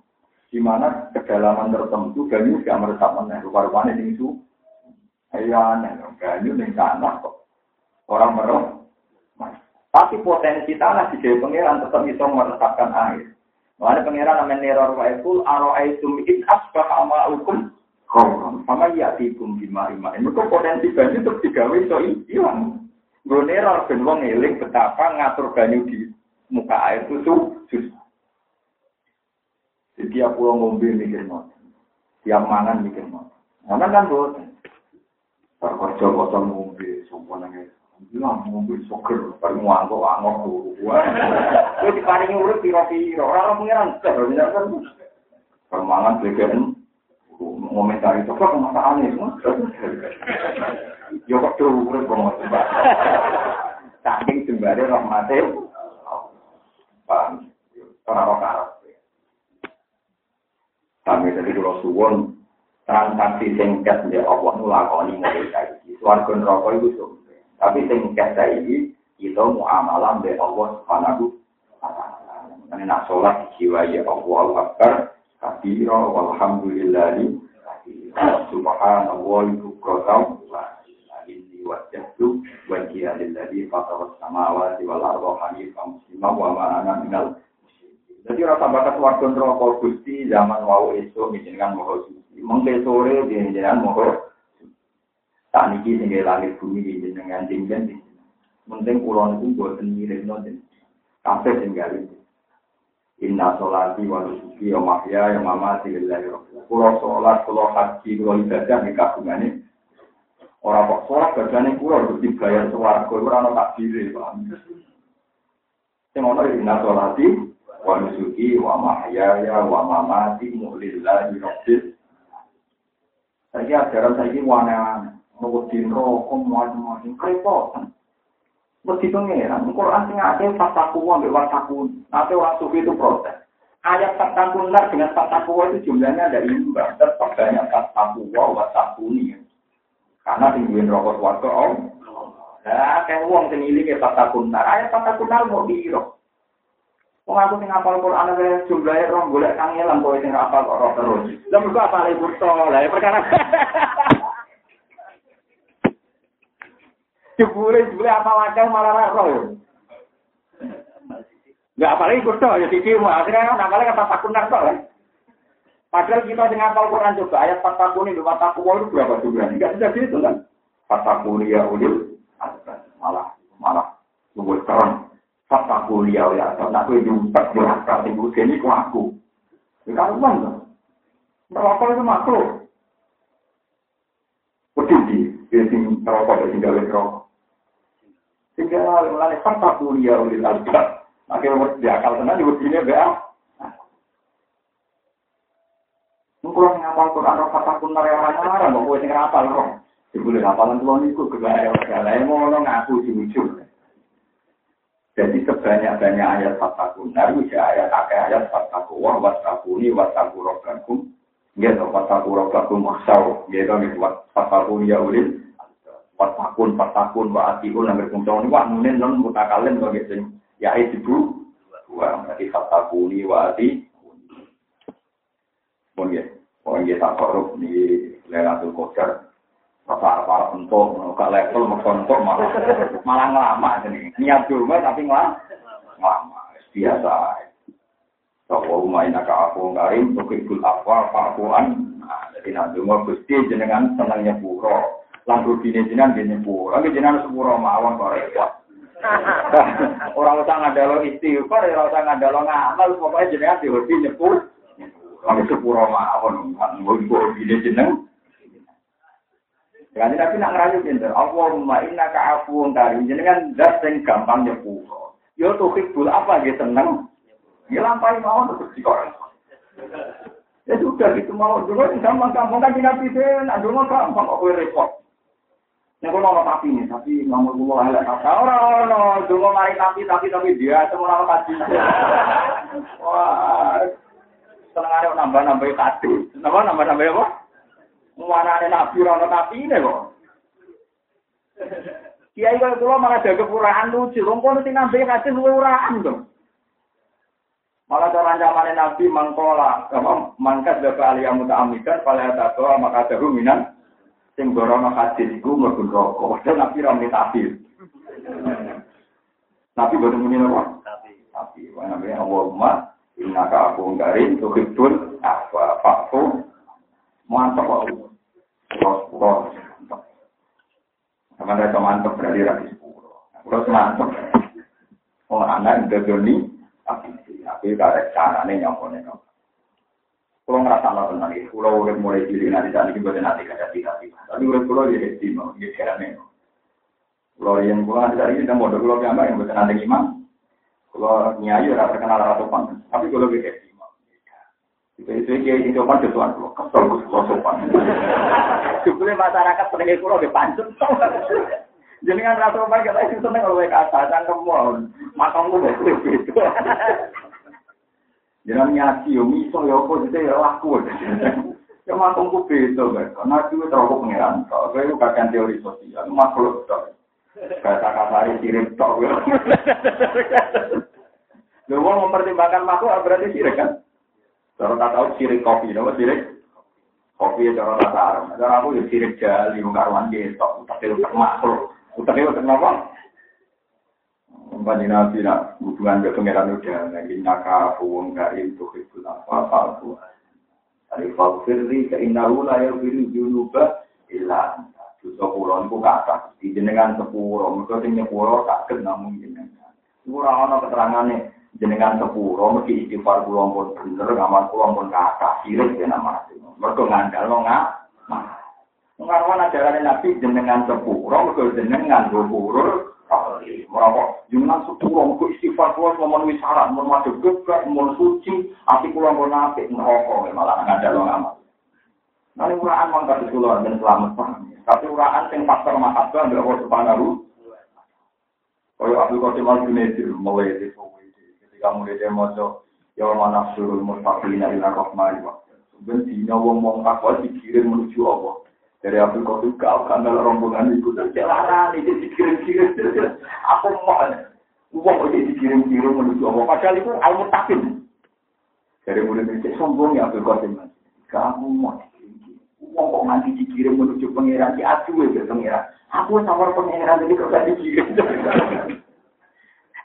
Speaker 1: di mana kedalaman tertentu banyu tidak merusak mana. Rupa-rupanya itu iya banyu di tanah kok orang merusak. Tapi potensi tanah di Dewi Pangeran tetap bisa meresapkan air. Makanya Pangeran namanya neror wa itu aro aitum in asbah ama hukum sama ya tikum bima ima. Ini potensi banyu terus digawe so hilang. Gue neror ben wong eling betapa ngatur banyu di muka air itu susah. Jadi tiap pulau ngombe mikir mau, tiap mangan mikir mau. Mangan kan buat. Terkerja kosong ngombe, sumpah nangis. Bilang ngombe soker, paling ngangkok angkok tuh. Gue diparingi urut piro-piro, orang pengiran ter, bener kan? Permangan belikan ngomentari coba kemasaannya semua. Ya kok tuh urut ngomong Saking jembare rahmate paham. Orang orang Arab. Kami tadi kalau suwon transaksi singkat ya Allah nulakoni saiki. Suarga neraka itu Tapi singkat saiki kita muamalah be Allah subhanahu wa ta'ala. Ini nak jiwa ya Allah Akbar. Kabira walhamdulillahi. Subhanallah bukratan wa inni wajjahtu wajhiya lilladzi fatara samawati wal arda hanifan muslima wa ma minal jadi rasa bakat warga neraka Gusti zaman wau esuk jenengan moho suci. Mengke sore jenengan moho tak niki sing langit bumi jenengan jenengan Mending kula niku mboten miripno jenengan. Kabeh sing gawe. Inna sholati wa nusuki wa mahya wa mamati lillahi rabbil Kula sholat, kula haji, kula ibadah ning kagungane Ora kok sholat bajane kula kudu dibayar swarga ora ana takdire, paham. Sing ana inna sholati wa nusuki wa mahyaya wa mamati lillahi rabbil Saiki ajaran saiki wana Wedi rokok macam-macam kerepotan. Wedi pengeran, Quran sing akeh fataku wa mbek wataku. Nanti orang sufi itu protes. Ayat fataku nar dengan fataku itu jumlahnya ada imbang. Tetap banyak fataku wa wataku ini. Karena tingguin rokok warga om. Nah, kayak uang sing iling ya fataku nar. Ayat fataku nar mau biro. Wong aku sing hafal Quran ae jumlahe rong golek kangelan kowe sing hafal kok terus. Lah mergo apa ibu Lah perkara *laughs* Jebule jebule apa wadah malah roh. Enggak apalagi kudu ya siji mu akhirnya kan apalagi kata takunan kok. Padahal kita dengan hafal Quran coba ayat fatakuni di mataku itu berapa jumlah? Enggak bisa gitu kan. Fatakuni ya ulil malah malah luwes terang. Fatakuni ya ulil nah kowe nyumpet akal sing ini ku aku. Ya kan kan. Berapa itu makhluk? Betul di, sing rokok sing gawe rokok. Sehingga mulai fakta kuliah ulil albab. Akhirnya di akal tenan di begini bea. Mungkin ngapal Quran roh kata pun marah, mau gue tinggal apal roh. Tuh niku kebaya segala yang mau ngaku jujur. Jadi sebanyak-banyak ayat fakta kunar, bisa ayat akeh ayat fakta kuwah, wasakuni, wasaku rogakum, gitu, wasaku rogakum maksau, gitu, wasaku ya ulil, Fatakun, fatakun, wa atiun, berfungsi. Ini, wah, nunin, non, mutakalim, bagi sing, ya, itu, dua, berarti fatakuni, wa ati, pun ya, pun ya, tak korup, di Lelatul Qadar, apa-apa untuk, ke level, untuk, malah, malah ngelama, ini, niat dulu, tapi ngelama, ngelama, biasa, Bahwa umain ka aku ngarim, tukikul apa, pakuan, nah, jadi nanti mau gusti jenengan senangnya puro, lan rubine jenengan nggih nyepuro. Nggih jenengan sepuro mawon kok repot. *laughs* Ora usah ngandalo istighfar, ora usah ngandalo ngamal, pokoke jenengan dihobi nyepur. Nggih sepuro mawon, nggo rubine jeneng. Jadi tapi nak ngerayu pinter. Allahumma inna ka'afuun karim. Jenengan yang gampang nyepuro. Yo tuh hibul apa gitu seneng. Ya lampai mau terus dikorek. Ya sudah gitu mau dulu gampang-gampang kan nabi den, dulu gampang kok repot. Nek kula tapi nih, tapi nomor kula elek kata ora ono, donga mari tapi tapi tapi dia semua nama kaji. *laughs* Wah. Senengane nambah-nambah tadi. Nambah nambah-nambah apa? Muanane nabi ora tapi ini kok. Kiai kalau kula malah jaga kepurahan lucu, wong kono sing nambah kasih luwe uraan dong. Malah cara ancaman Nabi mangkola, mangkat dapat aliyah muta'amidan, pada tato maka ada ruminan, sing gorono hadis iku mlebu neraka. Padahal nabi ra muni tapi. Nabi boten muni napa? Tapi. Tapi wa nabi Allahumma innaka aku garin tuhibbul apa fa'fu mantap kok. Terus terus. Sama ada mantap berarti rapi sepuluh. Terus mantap. Oh anak ndodoni tapi tapi karek carane nyopone nyopone. Kalau ngerasa lah tenang ya, kalau udah mulai cilik nanti tadi kita nanti kada tidak Tapi udah kalau ya hati mau, ya caranya. Kalau yang gua nanti tadi kita mau kalau gambar yang betul nanti imam. Kalau nyai udah terkenal ratu pan, tapi kalau ya hati mau. Itu itu kiai itu pan tuan kesel sopan. *laughs* Sebelum masyarakat pendengar kalau di pancet. Jadi kan ratu pan kita itu seneng kalau mereka asasan kemauan, makammu betul. *laughs* Jangan nyati, yo miso, yo apa, jadi ya laku. *laughs* Ya matungku beda, karena itu terlalu pengeran. Kalau itu bagian teori sosial, makhluk tok. Kata kasari sirik tok. Lu mau mempertimbangkan makhluk berarti sirik kan? Kalau tak tahu sirik kopi, apa sirik? Kopi cara kata Arab. Cara aku ya sirik jali, mengkaruan gitu. Tapi itu makhluk. Utaknya itu kenapa? Mbak Nabi nak hubungan ke pangeran udah lagi naka wong karim tuh itu apa tuh. Dari fakirri ke lah yang biru junuba ilah. Dosa pulau itu kata di jenengan sepuro, mereka sing nyepuro tak namun jenengan. Ora ana keterangane jenengan sepuro mesti istighfar kula pun bener, ngamal kula pun kata sirik ya nama. Mereka ngandal nggak. Mengarwan ajaran Nabi jenengan sepuro, mereka jenengan sepuro Merokok, jangan sepuluh, mau istighfar kuat, mau menulis syarat, mau masuk gebrak, mau suci, api kulo mau nape, merokok, malah nggak ada lo ngamal. Nanti uraan mang kasih keluar dan selamat paham. Tapi uraan yang faktor mahabbah nggak harus subhanahu. Kalau Abdul Qasim al Junaidi mulai di ketika mulai dia mau ya mana suruh mustaqilina ila rahmani wa ben dina wong wong takwa dikirim menuju Allah. Dari Qasim kau kanal rombongan itu jalanan itu dikirim-kirim. Aku mau uang itu dikirim-kirim menuju Allah. Padahal itu ilmu takin. Dari mulai itu sombong ya Abdul Qasim. Kamu mau Wong kok nganti dikirim menuju pangeran di adu ya pangeran. Aku tawar pangeran jadi kok gak dikirim.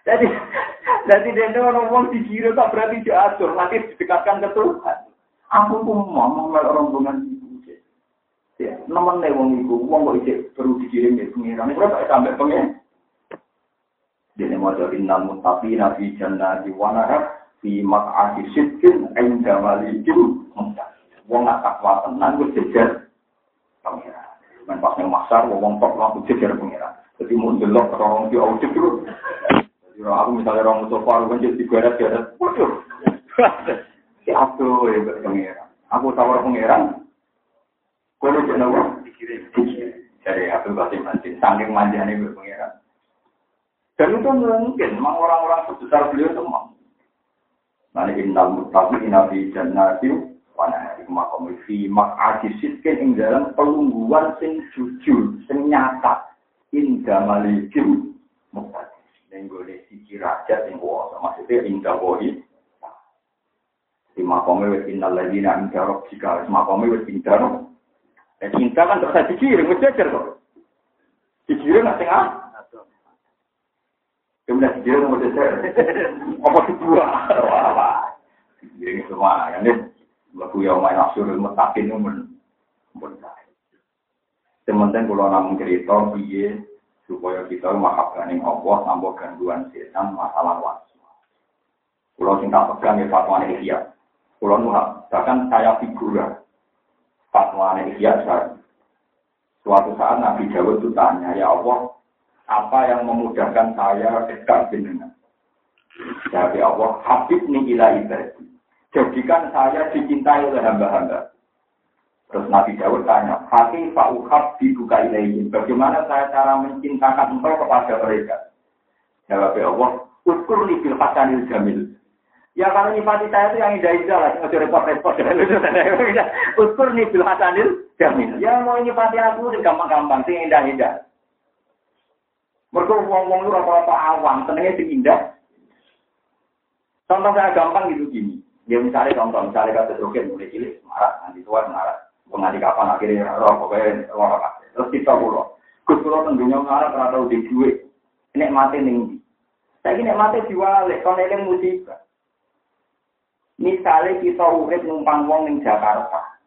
Speaker 1: jadi jadi dia orang wong dikirim tak berarti diatur nanti didekatkan ke Tuhan. Aku pun mau mengenal rombongan nemen nih wong itu, wong kok ijek perlu dikirim ke pangeran. Ini berapa sampai pangeran? Jadi mau jadi namun tapi nabi jannah di wanara fi mak'adi sidkin inda malikin Wong nak takwa tenang gue jejer pangeran. Men pas nang masar wong tok langsung jejer pangeran. Jadi mau delok orang di audit dulu. Jadi aku misalnya orang Mustafa kan jadi digeret-geret. Waduh. *laughs* Si Abdul ya pangeran. Aku tawar pangeran. Kalau nawa dikirim. Dari Abdul Qasim Mantin. Saking manjanya gue pangeran. Dan itu mungkin, memang orang-orang sebesar beliau itu mau. Nanti innal mutaqin nabi jannatin wana makom fi mak'adi sitkin ing dalam pelungguan sing jujur, sing nyata. Inda malikim muktadi. Nenggone siji raja sing kuasa. Maksudnya inda bohi. Di makomnya wis innal ladina inda jika makomnya wis inda roh. Dan cinta kan terus dikirim, wis jajar kok. Dikirim nggak tengah. Kemudian dikirim mau jajar. Apa kedua? Wah, dikirim semua. Kan, Lagu yang main asyurul mutakin itu men. Sementara kalau namun cerita, biye supaya kita mahabkan yang Allah tanpa gangguan setan masalah wasu. Kalau cinta pegang ya fatwa. Kalau bahkan saya figura fatwa saya. Suatu saat Nabi Dawud itu tanya, ya Allah, apa yang memudahkan saya dekat dengan? Jadi Allah, Habib ni ila ibadi. Jadikan saya dicintai oleh hamba-hamba. Terus Nabi Dawud tanya, Hati Pak Uhab dibuka ilaihim. Bagaimana saya cara mencintakan engkau kepada mereka? Jawab Allah, Uskur bil hasanil jamil. Ya kalau nyifati saya itu yang indah-indah lah, nggak repot-repot. *laughs* Uskur bil hasanil jamil. Ya mau nyifati aku itu gampang-gampang, sih indah-indah. Mereka ngomong lu apa-apa awam, tenangnya sing indah. Contoh saya gampang gitu gini. Ya misalnya contoh, misalnya kata roket mulai cilik, marah, nanti tua marah. Penganti kapan akhirnya roh, pokoknya roh apa. Terus kita pulau. Gus pulau tentunya marah tahu di duit. Ini mati tinggi. Saya ini mati diwale, kalau ini musibah. Misalnya kita urip numpang wong ning Jakarta.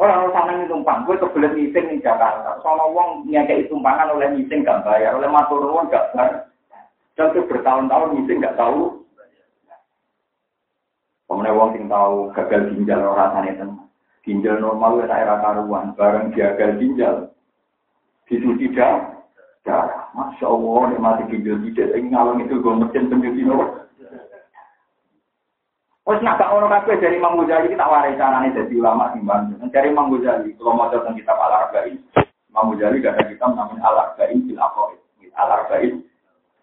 Speaker 1: Orang orang sana numpang, gue kebelet meeting ning Jakarta. Soalnya wong nyakei tumpangan oleh meeting gak bayar, oleh matur nuwun gak bayar. Dan itu bertahun-tahun meeting gak tahu Pemenang wong sing tahu gagal ginjal orang rasanya itu. Ginjal normal wis air karuan, bareng gagal ginjal. Dicuci darah. Masya Allah, ini mati ginjal tidak. Ini ngalung itu gue mesin pencuci nomor. Wes nak gak ono kabeh dari Imam Ghazali kita warai carane dadi ulama timbang. Dari Imam Ghazali, kalau mau tentang kitab Al Arba'in. Imam Ghazali gak ada kitab namanya Al Arba'in fil Aqaid. Al Arba'in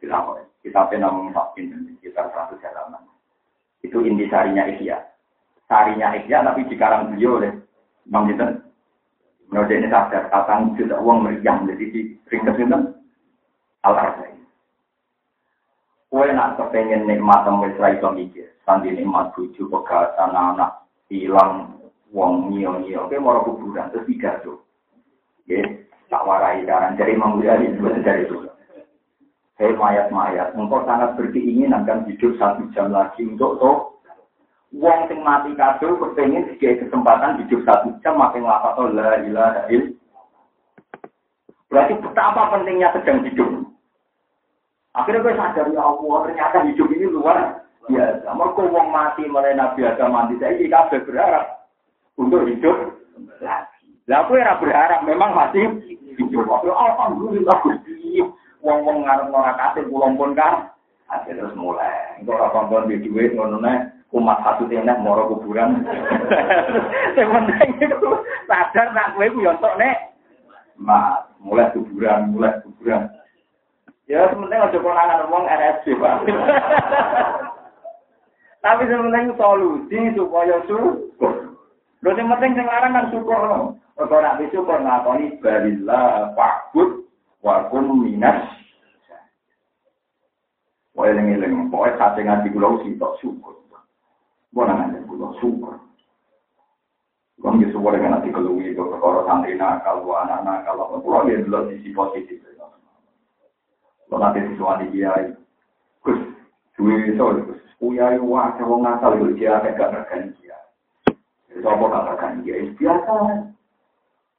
Speaker 1: fil Aqaid. Kitabnya namanya Fakin, kitab satu halaman. Itu inti sarinya Ihya. Sarinya Ihya tapi dikarang beliau oleh Bang Jinten. Menurut ini sadar, juta uang meriam. Jadi di ringkas itu al-arzai. Kue nak kepengen nikmat sama Israel itu mikir. Sandi nikmat buju, pegatan, anak, hilang, wong nyio-nyio. Kue mau kuburan, terus tiga tuh. Ya, tak warai daran. Jadi Imam Ghazali dari itu. Hei mayat-mayat, engkau sangat berkeinginan kan hidup satu jam lagi untuk toh. Wong sing mati kabel kepengen sebagai kesempatan hidup satu jam makin lapa toh la ilaha Berarti betapa pentingnya sedang hidup. Akhirnya gue sadar ya Allah ternyata hidup ini luar biasa. Mereka wong mati mulai Nabi Adam mati saya ini kabel berharap untuk hidup lagi. Lah aku berharap memang masih hidup. Alhamdulillah wong-wong ngarep ora kasih pulang pun kan. Akhirnya terus mulai. Engko ora kompon di dhuwit ngono umat satu tenek moro kuburan. *laughs* Sing penting itu sadar nak kowe ku yo nek mulai kuburan, mulai kuburan. Ya sementing aja konangan ngomong RSC, Pak. *laughs* Tapi sementing solusi supaya syukur. Lho sing penting sing larang kan syukur. Kok ora syukur ngakoni balillah fa'bud wa kun minas Wah, ini eling pokoknya kate ngaji kula sing tok syukur. Bona ngaji kula syukur. Kon ge suwore kan ati keluwi itu perkara santri nakal, anak nakal, kula ya delok sisi positif. Sholat itu suami kiai. Gus, suwi sore, gus. Kuyai wajah wong asal itu dia agak gak rekan kiai. Itu apa gak rekan kiai? Biasa.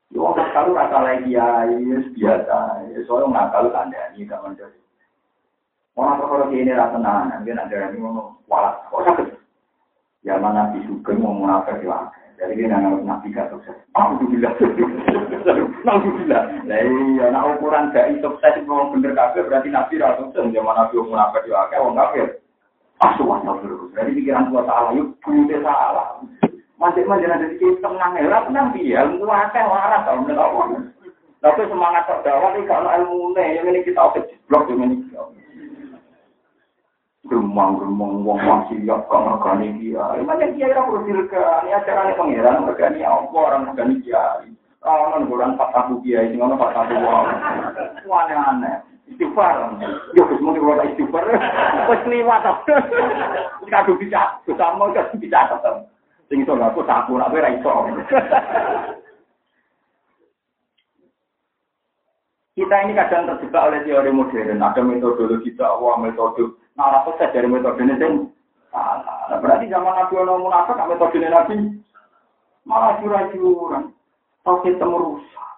Speaker 1: Ya wong asal rata lagi kiai, biasa. Soalnya wong asal tanda ini gak menjadi. Wong asal kalau kiai ini rasa nahan, dia nanti ini ngomong, walas, kok sakit? Ya mana bisu gemuk munafik lagi. Jadi dia nggak Nabi gak sukses. Alhamdulillah. Alhamdulillah. Nah iya, nah ukuran gak sukses mau bener kafir berarti Nabi rasa sukses. Zaman Nabi mau munafik ya, kayak orang kafir. Asuhan terus. Jadi pikiran tua salah, yuk bute salah. Masih masih ada di ya, lah tenang dia. Muakeh waras kalau menurut Allah. Tapi semangat terdawa ini kalau ilmu ini, yang ini kita oke blok, yang ini Gemang-gemang wong masih siap kok ngegani kiai. Mana kiai dirgani, acarane pangeran ngegani apa orang ngegani kiai. Kawan bulan empat tahu kiai, sing ono empat tahu wong. Aneh-aneh. Istighfar. Yo wis mung ora istighfar. Wis liwat. Kado bisa, sama kado bisa. Sing iso aku tak ora ora iso. Kita ini kadang terjebak oleh teori modern. Ada metodologi dakwah, metode Nah, sukses dari metode ini sing salah. berarti zaman Nabi ono munafik metode Nabi malah curang-curang. Tauhid temu rusak.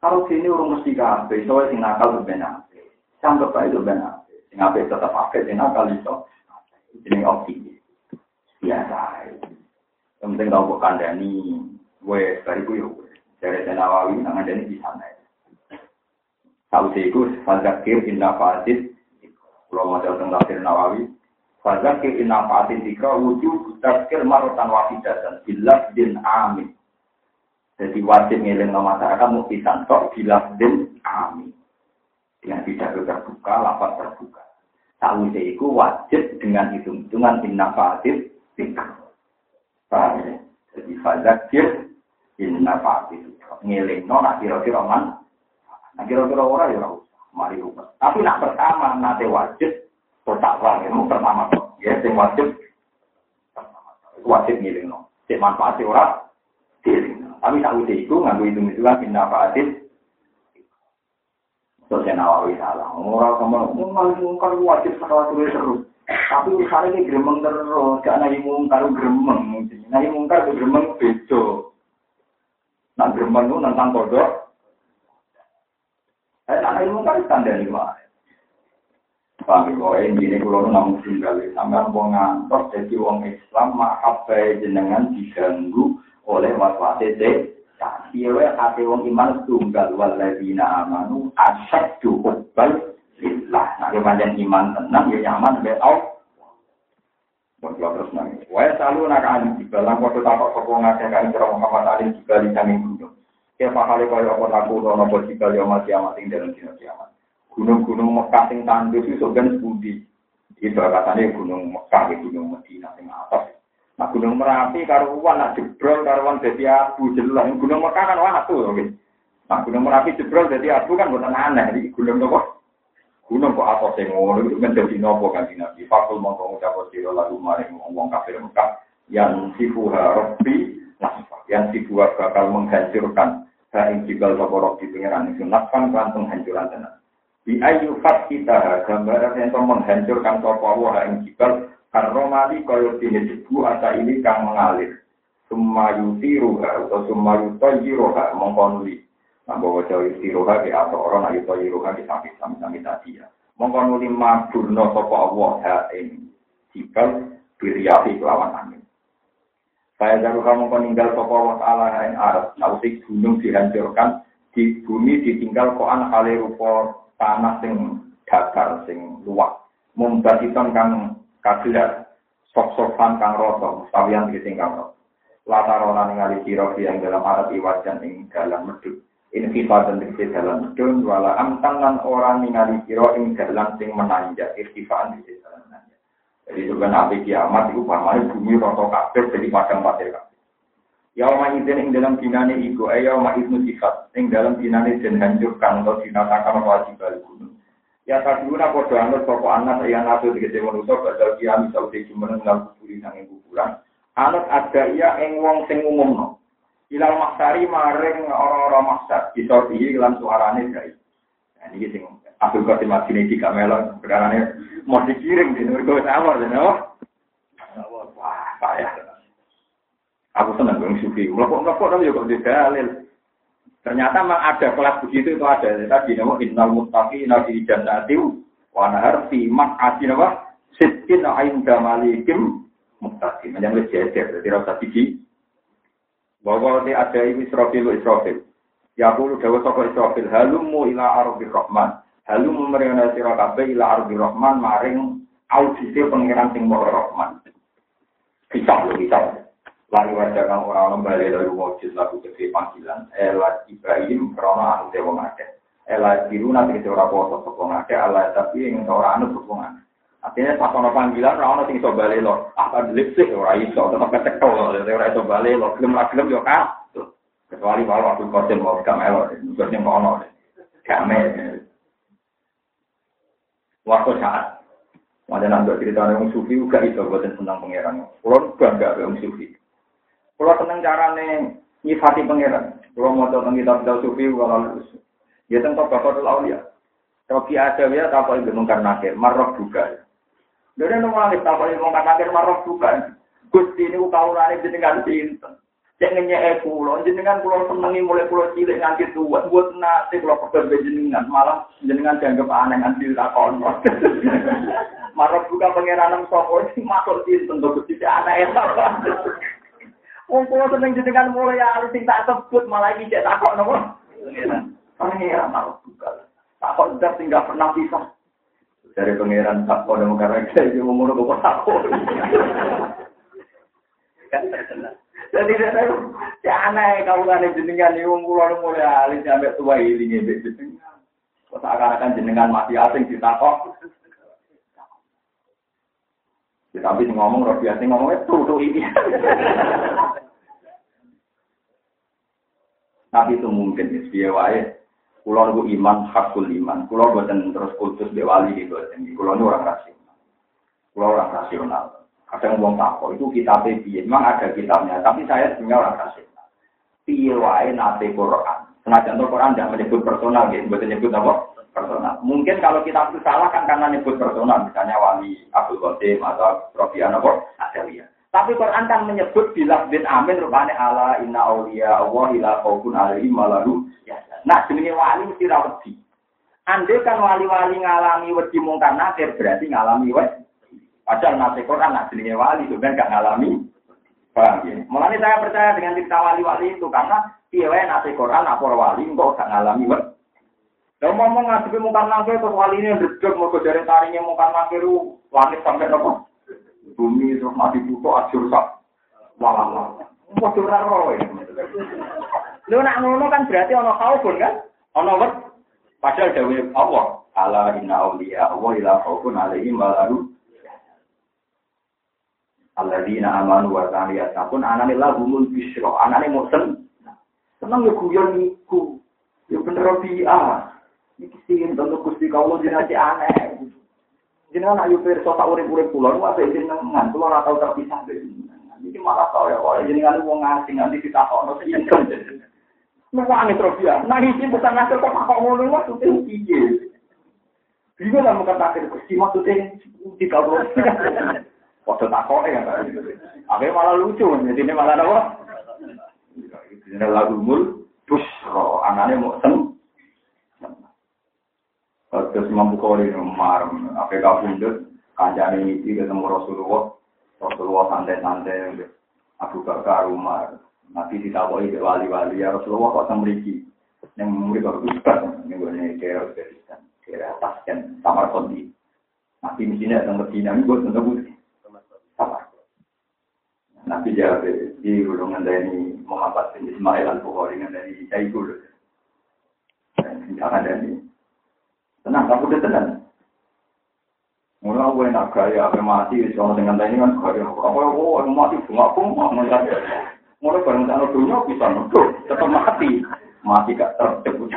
Speaker 1: Kalau sini urung mesti kabeh, soalnya sing nakal benar. Sanggup bae itu benar. Sing ape tetap pakai sing nakal iso. Jeneng optimis. Biasa. Yang penting tau kok kandani, gue bariku yo. Dari Nawawi nang ada di sana. Tahu sih itu, fadzakir inna fasid kalau mau tentang tafsir Nawawi, Fazakir inna fa'atin dikra wujud tazkir marotan dan bilas din amin. Jadi wajib ngiling ke masyarakat mesti santok bilas din amin. Dengan tidak terbuka, lapat terbuka. Tahu itu wajib dengan hitung-hitungan inna fa'atin dikra. Ya? Jadi fazakir inna fa'atin dikra. Ngiling no, nah kira-kira man. Kira-kira orang ya mari rumah. Tapi nak pertama nanti wajib bertakwa itu pertama ya sing wajib wajib ngiling no. Cek manfaat ora diling. Tapi tak udah itu nganggo itu itu kan pindah fatin. Terus saya nawawi salah. Orang sama mungkar wajib sekali terus seru. Tapi urusan ini gremeng terus, gak nahi mungkar gremeng. Nahi mungkar gremeng bejo. Nah gremeng itu tentang kodok, saya tak ilmu kan tanda lima. Paham kok ini kalau namun tinggal sampai wong ngantor jadi wong Islam mahabai jenengan diganggu oleh waswas itu. Iya wae hati wong iman tunggal waladina amanu asyaddu hubbal lillah. Nah, kemudian iman tenang ya nyaman be au. Bagaimana terus nangis. Wae selalu nak alim dibalang waktu takut sokong ngakeh kan Muhammad alim juga di samping gunung. Ya pahale kaya apa aku apa jika yo mati amat ing dalam dina kiamat. Gunung-gunung Mekah sing tandus iso ben budi. Itu katanya gunung Mekah ya gunung Medina sing atas. Nah gunung Merapi karuan nak jebrol karuan dadi abu jelas. Gunung Mekah kan watu oke. Nah gunung Merapi jebrol dadi abu kan bukan aneh. Jadi gunung nopo? Gunung kok atas sing ngono itu menjadi nopo kan Nabi. Fakul mongko ngucap sira lagu maring wong kafir Mekah yang sifuha rabbi nah yang sifuha bakal menghancurkan Saing jibal soporok di pengiran itu nafkan kan penghancuran tenan. Di ayu fat kita gambaran yang menghancurkan sopo wah ing jibal karomali koyo dini jebu asa ini kang mengalir. Sumayuti ruha atau sumayuti roha mengkonuli. Nah bahwa jauh istiroha di atau orang ayu toyi roha di samping sami tadi ya. Mengkonuli madurno sopo Allah ha ing kelawan angin. Saya jago kamu meninggal sopo wa ta'ala yang arab. Nausik gunung dihancurkan, di bumi ditinggal koan kali rupa tanah sing datar sing luak. Mumbasiton kang kagelar. sok-sokan kang roto, mustawian tegese kang roto. Latarona ningali sira yang dalam arat iwajan ing dalam medhut. Infifat dan tegese dalam medhut wala amtan lan ora ningali sira ing dalam sing menanjak irtifaan tegese dalam. Jadi sebenarnya nabi kiamat itu pamane bumi roto kabeh jadi padang pasir kabeh. Yauma idzin ing dalam dinane iku eh yauma idzin sifat ing dalam dinane den hancurkan atau dinatakan wajib gunung. Ya kaduna padha anut sapa anak yang nabi tegese manusa badal kiam iso dijumeneng lan kuburi nang kuburan. Anut ada iya ing wong sing umumno. Ilal maksari maring ora-ora maksar bisa dihi lan suarane gawe. Nah iki sing Abdul Qasim Madini iki melon perkarane mau dikirim di nurgo tawar dan apa? Wah, payah. Aku senang gue sufi. Melokok-melokok tapi juga di dalil. Ternyata memang ada kelas begitu itu ada. Tadi nama innal muttaqina fi jannatin wa nahar fi maq'ati nama sittin inda malikim muttaqin. Yang lebih jejer jadi rasa biji. Bahwa ini ada ini Israfil Israfil. Ya aku dawa saka Israfil halumu ila ardi rahman. Halumu merena sira kabeh ila ardi rahman maring audisi pengiran sing rahman. Bisa lho, bisa lari wajah kang orang orang balik dari wujud lagu gede panggilan. Elat Ibrahim karena anu dewa ngake elat biru nanti kita orang poso sopong ngake elat tapi yang orang anu ngake artinya pas orang panggilan orang orang tinggal balik lo apa delik sih? Orang iso tetap ketekel lo orang iso balik lo film lah film yo kan kecuali kalau aku kosen mau juga yang mau ono. Kamel waktu saat Wajan nanti cerita orang sufi juga itu buatan tentang pangeran. Kulon bangga orang sufi. Kalau seneng carane nyifati pangeran. Kalau mau tentang kitab kitab sufi kalau. Ya tentang bapak ya. Robi ada ya apa itu mungkar nakir, marroh juga. Jadi nunggu lagi itu mungkar nakir, marroh juga. Gusti ini kau lari jenengan cinta. Jangan nyek pulau, jenengan pulau senengi mulai pulau cilik nganti tua, buat nasi pulau pekerja jenengan, malah jenengan dianggap aneh nganti lakon. *laughs* Marah buka pangeran sopo masuk cinta untuk gusti anak itu. Wong kula seneng jenengan mulai alis sing tak sebut malah iki cek takok napa? Pangeran mau buka. Takok ndak sing gak pernah bisa. Dari pangeran takok nang karena saya iki umur kok takok. Jadi saya ya aneh kan jenengan ini wong kula mulai alis sampai tua ini ngebe jenengan. Kok akan jenengan mati asing ditakok. Ya, tapi ngomong roh biasa ngomongnya tuh ini. tapi itu mungkin ya, dia wae. Kulo iman hakul iman. Kulo buatan terus kultus be wali gitu. Kulo ini orang rasional. Kulo orang rasional. Kadang ngomong tako itu kita piye. Memang ada kitabnya, tapi saya sebenarnya orang rasional. Piye nate Quran. Senajan Quran tidak menyebut personal gitu, bukan menyebut apa? personal. Mungkin kalau kita itu salah kan karena nyebut personal, misalnya wali Abdul Qasim atau Profi Anabor, Adawiyah. Tapi Quran kan menyebut bila bin amin rupanya ala inna awliya Allah ila khaufun alaihim malalu. Nah, jenenge wali mesti ra wedi. Ande kan wali-wali ngalami wedi mungkar nakir berarti ngalami wedi. Padahal nasi Quran nak jenenge wali kan gak ngalami. Ya? Mulanya saya percaya dengan cerita wali-wali itu karena piye nasi Quran apa wali kok gak ngalami wedi. Kalau ngomong ngadepi mungkar nakir terus wali ini ndredeg mergo jare taringnya mungkar nakir langit sampai nopo? Bumi terus mati butuh ajur sak. Walah. Padha ora roe. Lho nak ngono kan berarti ana khaufun kan? Ana wet. Padahal dawuh Allah, ala inna auliya Allah ila khaufun alaihim wa Alladzina amanu wa kanu yattaqun anane lahumul bisyra. Anane mboten seneng yo guyon niku. Yo bener bi'a. Iki sing tentu Gusti kawula jenenge aneh. Jenengan ayu pirsa tak urip-urip kula niku apik jenengan, kula ora tau terpisah dari. Iki malah tau ya kok jenengan wong asing nanti ditakokno sing nyengkem. Nuwangi trofia. Nah iki bukan ngasih kok kok ngono maksudnya piye? Bingung lah muka takir Gusti maksudnya di kawula. Waktu takok ya kan. Abe malah lucu, jadi ini malah apa? Ini lagu mul, busro, anaknya mau seneng. Terus Imam Bukhari marem, apa kabundut, kancane ini ketemu Rasulullah, Rasulullah santai-santai, Abu Bakar Umar, Nabi ditawahi ke wali-wali, ya Rasulullah kok semriki, yang murid kok ustaz, ini gue kira Uzbekistan, kira Tasken, Samar Kondi. Nabi misalnya datang Medina, ini gue tentu sama. Nabi jawab, di golongan dari Muhammad bin Ismail al-Bukhari dari Sayyidul. Jangan dari tenang, kamu udah tenang. Mulai aku enak gaya, apa mati, sama dengan ini kan gaya. Ya, oh, mati, bunga aku mau ngeliat. Mulai bareng sana dunia bisa nuduh, tetap mati. Mati gak terjebak.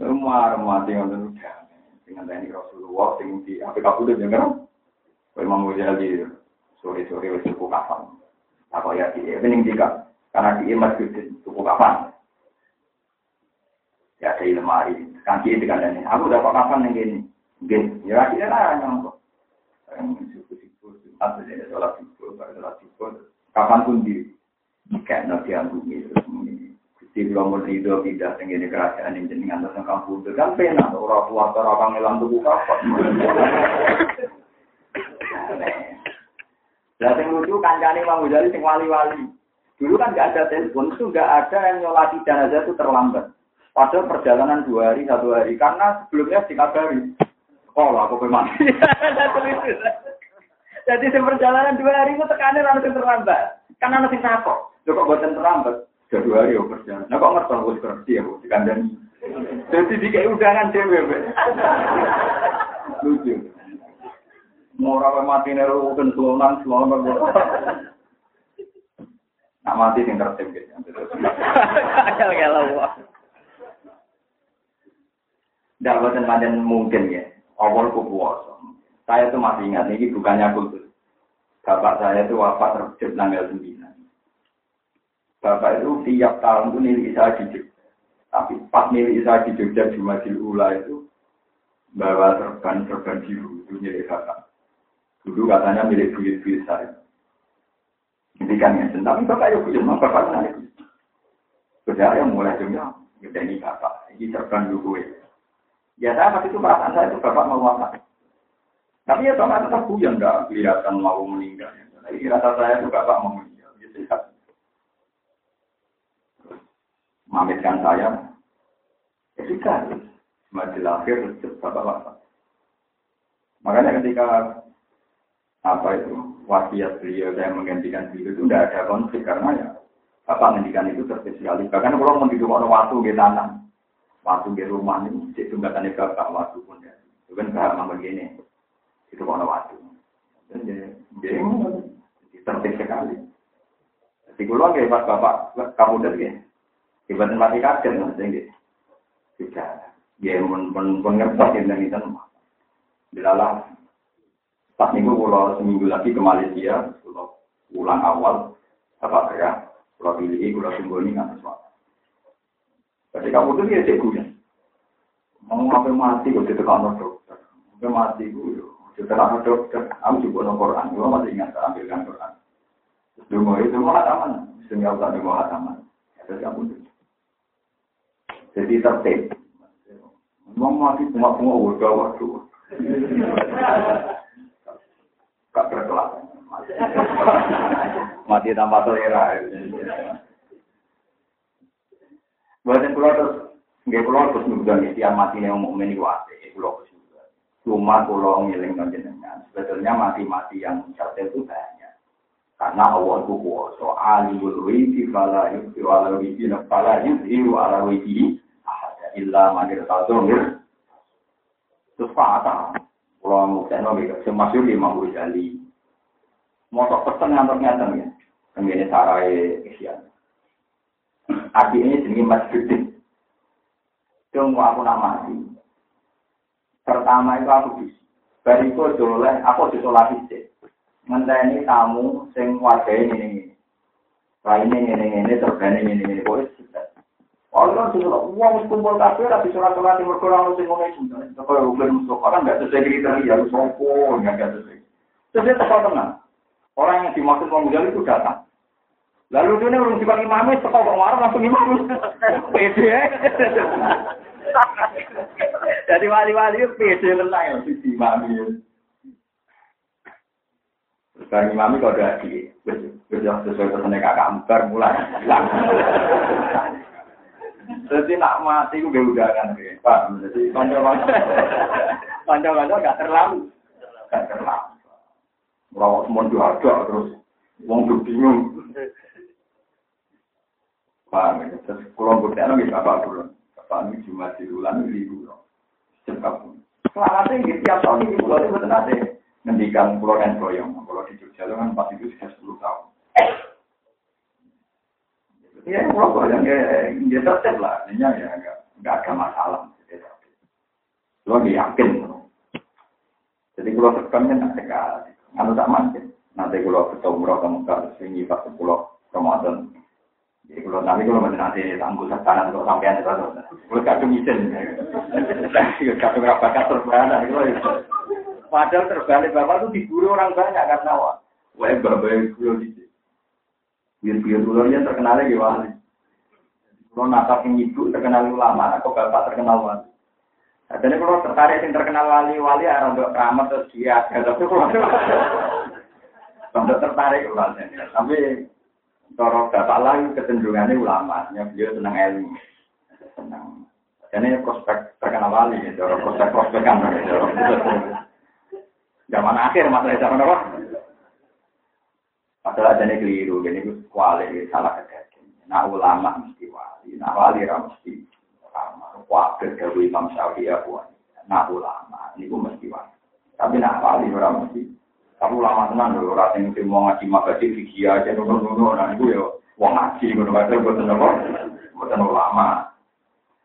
Speaker 1: Umar mati ngoten dengan ini Rasulullah sing di apa kabudut ya kan? Imam Ghazali sore-sore wis tuku kafan. Apa ya iki bening jika karena di masjid tuku kafan. Ya saya lemari, kaki di kanan Aku dapat kafan yang gini. Gini, ya akhirnya lah nyampe. Siku-siku, atau jadi sholat siku, pada sholat siku, kapan pun di kayak nanti bumi terus Gusti kula mun rido pindah teng kerajaan ing jenengan teng kampung kan penak ora kuat ora kangelan tuku kapan. Lah sing lucu kancane Imam Ghazali sing wali-wali. Dulu kan nggak ada telepon, itu nggak ada yang nyolati jenazah itu terlambat. Padahal perjalanan dua hari, satu hari. Karena sebelumnya dikabari. Sekolah, aku mati. Jadi si perjalanan dua hari itu tekanan langsung terlambat. Karena nanti takut. Kok buatan terlambat. Sudah dua hari ya perjalanan. Nah kok ngerti aku seperti ya, dikandani. Jadi di kayak udangan cewek. Lucu. Murah mati neru kan sulonan sulonan. Nak mati sing tertib gitu. Kalau *laughs* kalau Tidak buatan mungkin ya. Awal kupuasa. Saya itu masih ingat, ini bukannya kultus. Bapak saya itu wafat terjadi tanggal 9. Bapak itu tiap tahun itu milik saya di Jogja. Tapi pas milik saya di Jogja Jumadil Ula itu bawa serban-serban biru itu milik bapak. Dulu katanya milik buyut-buyut saya. Ini kan ya, tapi bapak ya punya, bapak saya itu. Saudara yang mulai dunia, ini bapak, ini serban dulu Ya saya waktu itu perasaan saya itu bapak mau wafat. Tapi ya bapak tetap yang nggak kelihatan mau meninggal. Jadi rasa saya itu bapak mau meninggal. Ya sehat. Mamitkan saya. Ya sudah. Mati lahir, bapak wafat. Makanya ketika apa itu? Wasiat beliau saya menggantikan beliau itu tidak ada konflik karena ya bapak menghentikan itu tertib sekali bahkan kalau mau hidup orang waktu di tanah waktu di rumah ini cek jumlatannya bapak waktu pun ya. Itu kan bahasa begini itu kalau waktu jadi tertib sekali jadi kalau nggak pas bapak kamu dari ya ibadah mati kaget nanti tidak dia pun pun pengertian dan itu Bilalah Pas minggu pulau seminggu lagi ke Malaysia, pulau pulang awal, apa saya, pulau pilih, pulau ini nggak sesuatu. Jadi kamu tuh dia cek ya. Mau ngapain mati, kok tidak kantor dokter. Ngapain mati, gue, tidak kantor dokter. Aku juga nomor Quran, gue masih ingat ambilkan Quran. Dungo itu mau hataman, sehingga aku tak mau hataman. Jadi kamu tuh. Jadi tertib. Mau mati, cuma mau udah waktu. Gak berkelas. Mati tanpa selera. Buatan pulau terus, nggak pulau terus nungguan istilah mati yang mukmin itu ate, pulau juga. Cuma pulau ngiling dengan sebetulnya mati-mati yang cerdas itu banyak. Karena awal itu kuasa, alimul wiji fala yudhi ala wiji fala yudhiru ala wiji ahada illa. Terus fatah. Kalau mau gitu, semasyur di Imam Ghazali. Motor pesen ngantor nyata ya. Kemudian sarai isian. Artinya jenis masjid. Cuma aku nak mati. Pertama itu aku bisa. Bariku doleh, aku disolati sih. Ngenteni tamu sing warga ini ini. Lainnya ini ini, terbani ini ini. Boleh Allah sudah uang kumpul kafe tapi surat surat yang berkurang sing ngomong itu. Kalau bukan musuh orang nggak sesuai kriteria, harus sopo nggak sesuai. Terus dia tenang. Orang yang dimaksud mau itu datang. Lalu dia belum dipanggil imam itu kok marah langsung imam. Pede. Jadi wali-wali itu pede tenang ya si imam itu. Sekarang imam itu ada di, sesuai pesannya kakak Ambar mulai. Jadi nak mati itu gak udahan, Pak. Jadi panjang-panjang, panjang-panjang gak terlalu, gak terlalu. Rawat semua ada terus wong tuh bingung. Ya? Terus kalau bukti anak bisa apa dulu? Bapak ini cuma ini dulu. Cepat. Selamatnya gitu tiap tahun ini pulau itu betul nanti ngendikan pulau dan boyong. Kalau di Jogja itu kan pas itu sudah 10 tahun. Ya, pulau boyong ya, dia tetap lah. Ini ya nggak ada masalah. Lo yakin. Jadi kalau tekan kan ada sekali. Anu tak mungkin. Nanti kalau ketemu ke Mekah, sehingga pas sepuluh Ramadan. Jadi kalau nanti kalau nanti tangguh setanan untuk sampean itu, kalau kadung izin. Kadung rapakat terbalik. Padahal terbalik bapak itu diburu orang banyak karena wah. Wah, bapak itu Biar-biar ulurnya terkenalnya gimana? Kalau nasab yang ibu terkenal ulama, atau bapak terkenal wali. Jadi kalau tertarik yang terkenal wali-wali, ada untuk keramat terus dia ada. Kalau *laughs* tertarik ulama. Tapi kalau bapak lagi kecenderungannya ulama, yang beliau senang ilmu, senang. Ini prospek terkenal wali, gitu. prospek prospek kan. Zaman akhir masalah zaman apa? Masalah jadi keliru, jadi itu kuali salah kejadian. Nah ulama mesti wali, nah wali mesti Wakil dari Imam Syafi'i Abu Nah ulama, ini gue mesti wajib. Tapi nak wali orang mesti. Tapi ulama tenan lho, ora sing mau ngaji makasi fikih aja ngono-ngono. Nah iku ya wong ngaji ngono kae boten apa? Boten ulama.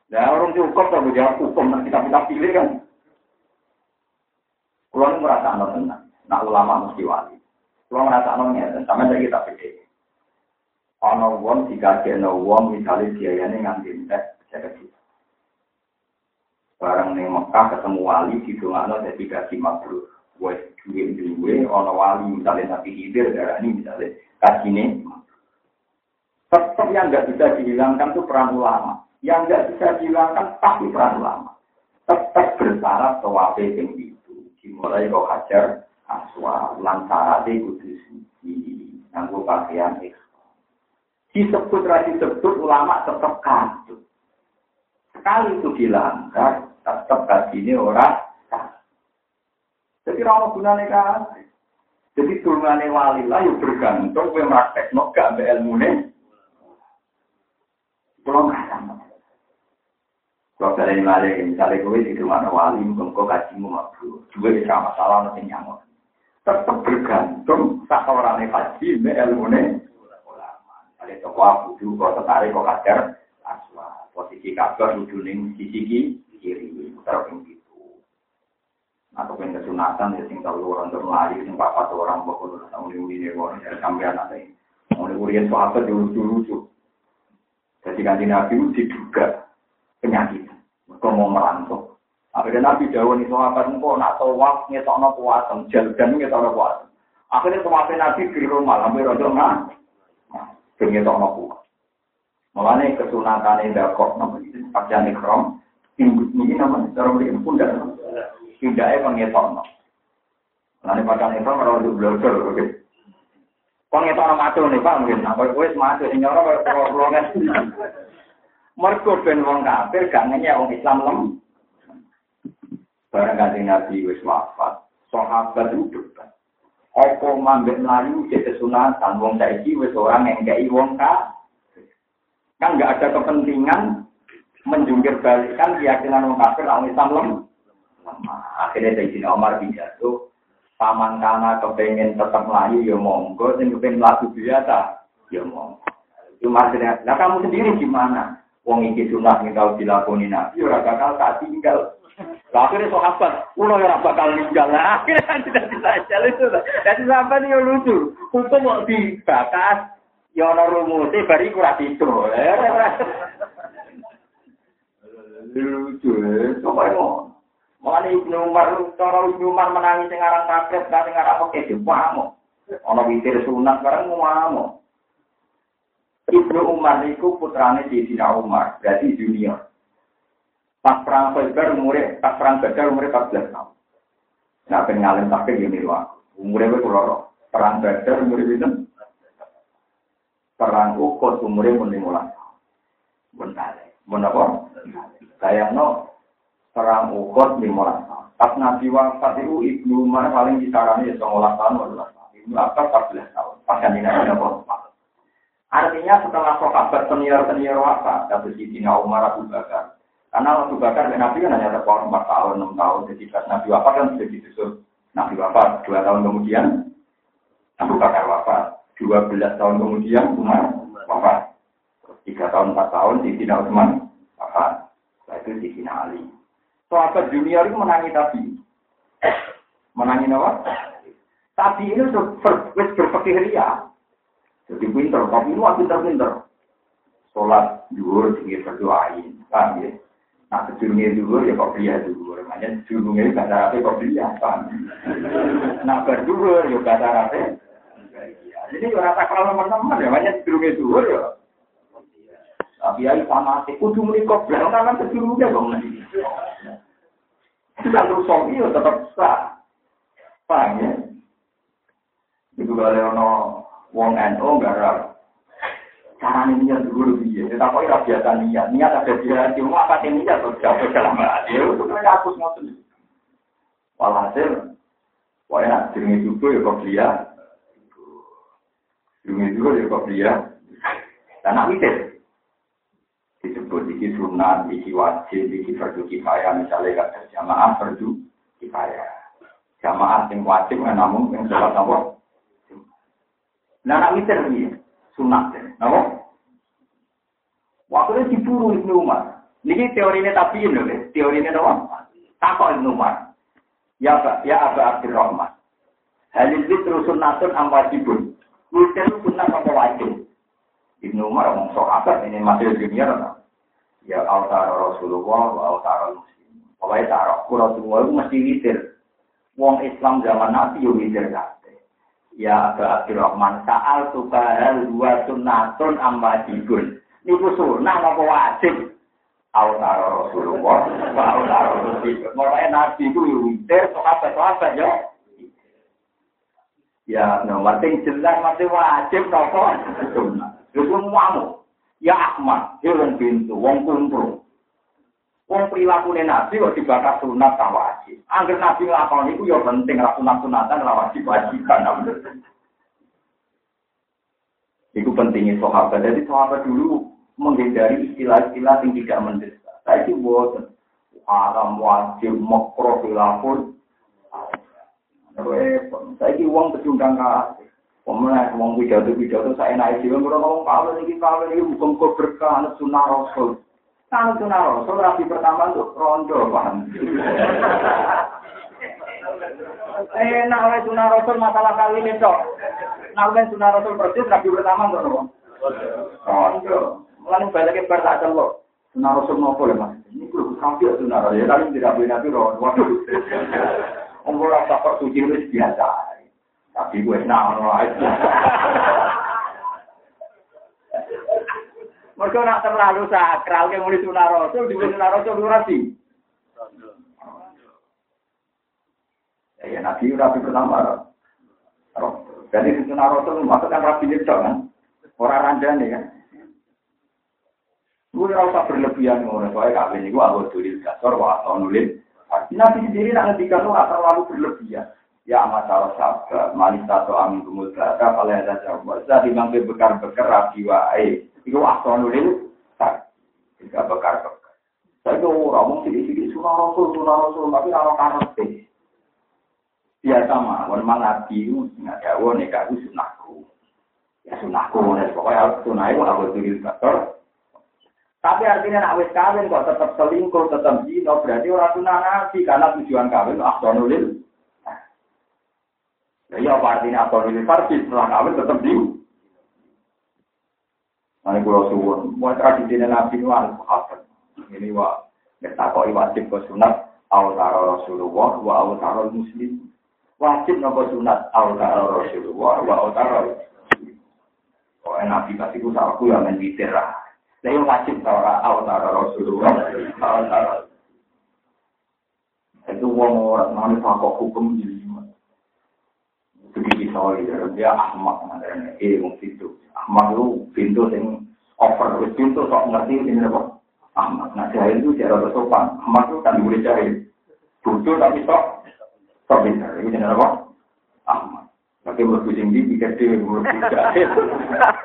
Speaker 1: Nah orang cukup kalau jawab hukum nanti kita pilih kan. Kulo merasa ana tenan. Nak ulama mesti wali. Kulo merasa ana ngeten, sampe saya kita pilih. Ana wong dikagekno wong misale biayane nganti entek saya barang ning Mekah ketemu wali di dongakno dadi kasih mabrur. Wes duwe-duwe ana wali misalnya Nabi darah ini misalnya kasine tetap yang nggak bisa dihilangkan itu peran ulama. Yang nggak bisa dihilangkan pasti peran ulama. Tetap bersyarat tawafe yang itu. Dimulai kau hajar aswa. Lantarate kudu suci nganggo pakaian ikhram. Disebut ra disebut ulama tetap kasut. Sekali itu dilanggar, tetap ini orang jadi orang gunanya kan? Jadi turunannya wali lah yang bergantung gue praktek no gak ambil ilmu nih kalau nggak sama. Kalau wali misalnya gue di rumah wali mungkin kau kaji mau juga bisa masalah nanti nyamuk tetap bergantung orang yang kaji ambil ilmu nih ada toko aku juga tertarik kau kajar aswa posisi kabar ujung sisi kiri ping itu atau ping kesunatan ya sing tahu orang terlari sing papat orang uli uli orang dari sampean nanti uli uli yang sahabat dulu dulu jadi kanji nabi diduga penyakit mereka mau merantau Akhirnya Nabi Dawa nih sahabat engkau nak tawaf ngetokno puasem, jalgan ngetokno puasem. Akhirnya tawafin Nabi di rumah, hampir rodo nggak, puasem. Mulane kesunatan ini dakok namanya pakaian ikhram ini namanya cara beri pundak. Pundaknya pengetokno. Nanti pakai itu kalau untuk belajar, oke. Pengetokno matu nih pak mungkin. Nah, matu, ini orang kalau pulau kan. Ben wong kafir, gak nanya wong Islam lem. Barang ganti Nabi wis wafat, sahabat itu debat. Apa mambek melayu jadi sunatan, wong saiki wis orang yang wong kafir. Kan gak ada kepentingan menjungkir keyakinan orang kafir orang Islam lemah. Akhirnya dari sini Omar pidato, paman karena kepengen tetap melayu ya monggo, dan kepengen lagu biasa ya monggo. Cuma nah kamu sendiri gimana? Wong iki sunah yang tahu dilakoni nabi, ora bakal tak tinggal. Akhirnya sahabat, ulo ya bakal tinggal. Akhirnya kan tidak bisa jalan itu. Jadi sahabat ini lucu. Hukum mau dibakas, ya ono rumusnya, bari kurang itu. lucu ya, coba mau. Mulane Ibnu Umar, cara Ibnu Umar menangis sing aran kan sing aran oke diwamo. Ana witir sunat bareng ngomong. Ibnu Umar itu putrane Sayyidina Umar, berarti junior. Pas perang Khaybar umure, pas perang Badar umure 14 tahun. Nah, ben ngalim takdir yo niru aku. Umure wis kula Perang Badar umure pinten? Perang Uhud umure mun 15 tahun. Bentar. Mun apa? no perang Uhud lima tahun. Pas Nabi wafat itu Ibnu Umar paling kisarannya ya 19 tahun, 18 tahun. Abbas 14 tahun. Pas kan ini ada Artinya setelah sahabat senior-senior wafat, kata Sidina Umar Abu Bakar. Karena Abu Bakar dan Nabi kan hanya terpaut 4 tahun, 6 tahun. Jadi Nabi wafat kan sudah disusul. Nabi wafat, 2 tahun kemudian Abu Bakar wafat. 12 tahun kemudian Umar wafat. 3 tahun, 4 tahun Sidina Utsman wafat. Setelah itu Sidina Ali. Sahabat junior itu menangi Nabi. Menangi apa? Tapi ini berpikir ria. Jadi pinter, tapi itu pinter-pinter. Sholat duhur, tinggi berdoain. Paham ya? Nah, duhur, ya kok duhur. Makanya sejurungnya itu bahasa Arabnya kok. Paham Nah, berduhur, ya bahasa Arabnya. Jadi ya rata kalau teman-teman ya, makanya sejurungnya duhur ya. Tapi ya sama sih, kudu menikah, belum kan sejurungnya dong. Itu kan rusak, iya tetap sah. Paham ya? Itu kalau ono wong NU garap. Cara niat dulu piye? Kita kok ora biasa niat. Niat ada di hati. Mau apa sih niat kok jauh dalam hati. Itu kan aku ngoten. Walhasil, pokoknya jenenge juga ya kok dia. Jenenge juga ya kok dia. Dan mikir. Disebut iki sunat, iki wajib, iki fardu kifayah. Misalnya kata jamaah fardu kifayah. Jamaah yang wajib namun yang sholat apa? Nah, nak mikir ini, sunat. Apa? Waktu itu diburu Ibnu Umar. Ini teori ini tapi ini, teori ini apa? Takut Ibnu Umar. Ya Pak, ya Aba Abdurrahman. Halil terus sunatun am. Witir itu sunat apa wajib? Ibnu Umar ngomong apa ini masih junior. Ya altar Rasulullah wa altar Muslim. Pokoknya taruh, Rasulullah itu mesti witir. Wong Islam zaman Nabi yo witir kan. Ya Aba Abdurrahman, sa'al tukahal dua sunnatun amwajibun. Niku sunnah apa wajib? Autaro Rasulullah, autaro Rasulullah. Mulai Nabi itu witir, sahabat-sahabat ya. Ya, no, mati jelas, mati wajib, nopo. Sunnah. Itu semuamu. Ya Ahmad, dia wong pintu, wong kumpul. Wong perilaku nabi kok dibakar sunat tak wajib. Angger nabi nglakoni iku ya penting ra sunat sunatan ra wajib wajiban. Iku pentingnya sahabat. Jadi sahabat dulu menghindari istilah-istilah yang tidak mendesak. Saya itu buat haram wajib makro khilafun. Saya itu uang pecundang kasih. Pemenang uang pidato pidato saya naik jiwa. Kalau ngomong kawin ini kawin ini bukan kau berkah sunnah rasul. Kalau sunah rasul rapi pertama tuh rondo paham. Eh, nak oleh sunah rasul masalah kali ini cok. Nak oleh sunah rasul persis rapi pertama tuh nopo. Rondo. Mulai balik ke tak celok. Sunah rasul nopo ya mas. Ini kudu kafir sunah rasul. Ya kali tidak boleh nabi rondo. Waduh. Umur rasa kok suci biasa. Tapi gue nak aja. Mereka nak terlalu sakral, yang mulai sunah rasul, di sunah rasul itu rapi. Ya, ya nabi rapi pertama. Jadi di sunah rasul maksudkan rapi itu kan, orang ranjani kan. Gue rasa berlebihan ngono, soalnya kawin itu aku tulis gasor, wah nulis. Nabi sendiri nak ngendikan itu terlalu berlebihan. Ya masalah sabar, manis atau amin kumudra, kalau ada jawab, saya dimangke bekar-bekar rapi wae. Iku asal nulis tak tidak bekar bekar. Saya itu orang sini sini sunah rasul sunah rasul tapi kalau karate biasa memang nabi itu nggak jauh nih kau sunahku. Ya sunahku, nih pokoknya sunah itu harus tulis bekar. Tapi artinya nak wis kawin kok tetap selingkuh, tetap zina, berarti orang sunah nabi karena tujuan kawin asal nulis. Ya apa artinya asal nulis farsi setelah kawin tetap zina. Nanti kalau suwun, mau tradisi Nabi itu harus apa? Ini wa, kita koi wajib ke sunat, awtaro Rasulullah, wa awtaro Muslim. Wajib nopo sunat, awtaro Rasulullah, wa awtaro Oh, Nabi kasih ku salahku yang main witir lah. Saya wajib tau awtaro Rasulullah, awtaro. Itu wong orang nanti pakok hukum jadi begitu soalnya dia Ahmad namanya ilmu itu Ahmad itu pintu yang over wis pintu sok ngerti ini apa Ahmad nah jahil itu cara bersopan Ahmad itu kan boleh jahil bodoh tapi sok sok pintar ini jenis apa Ahmad nah Oke, mlebu sing ndi pikir dhewe mlebu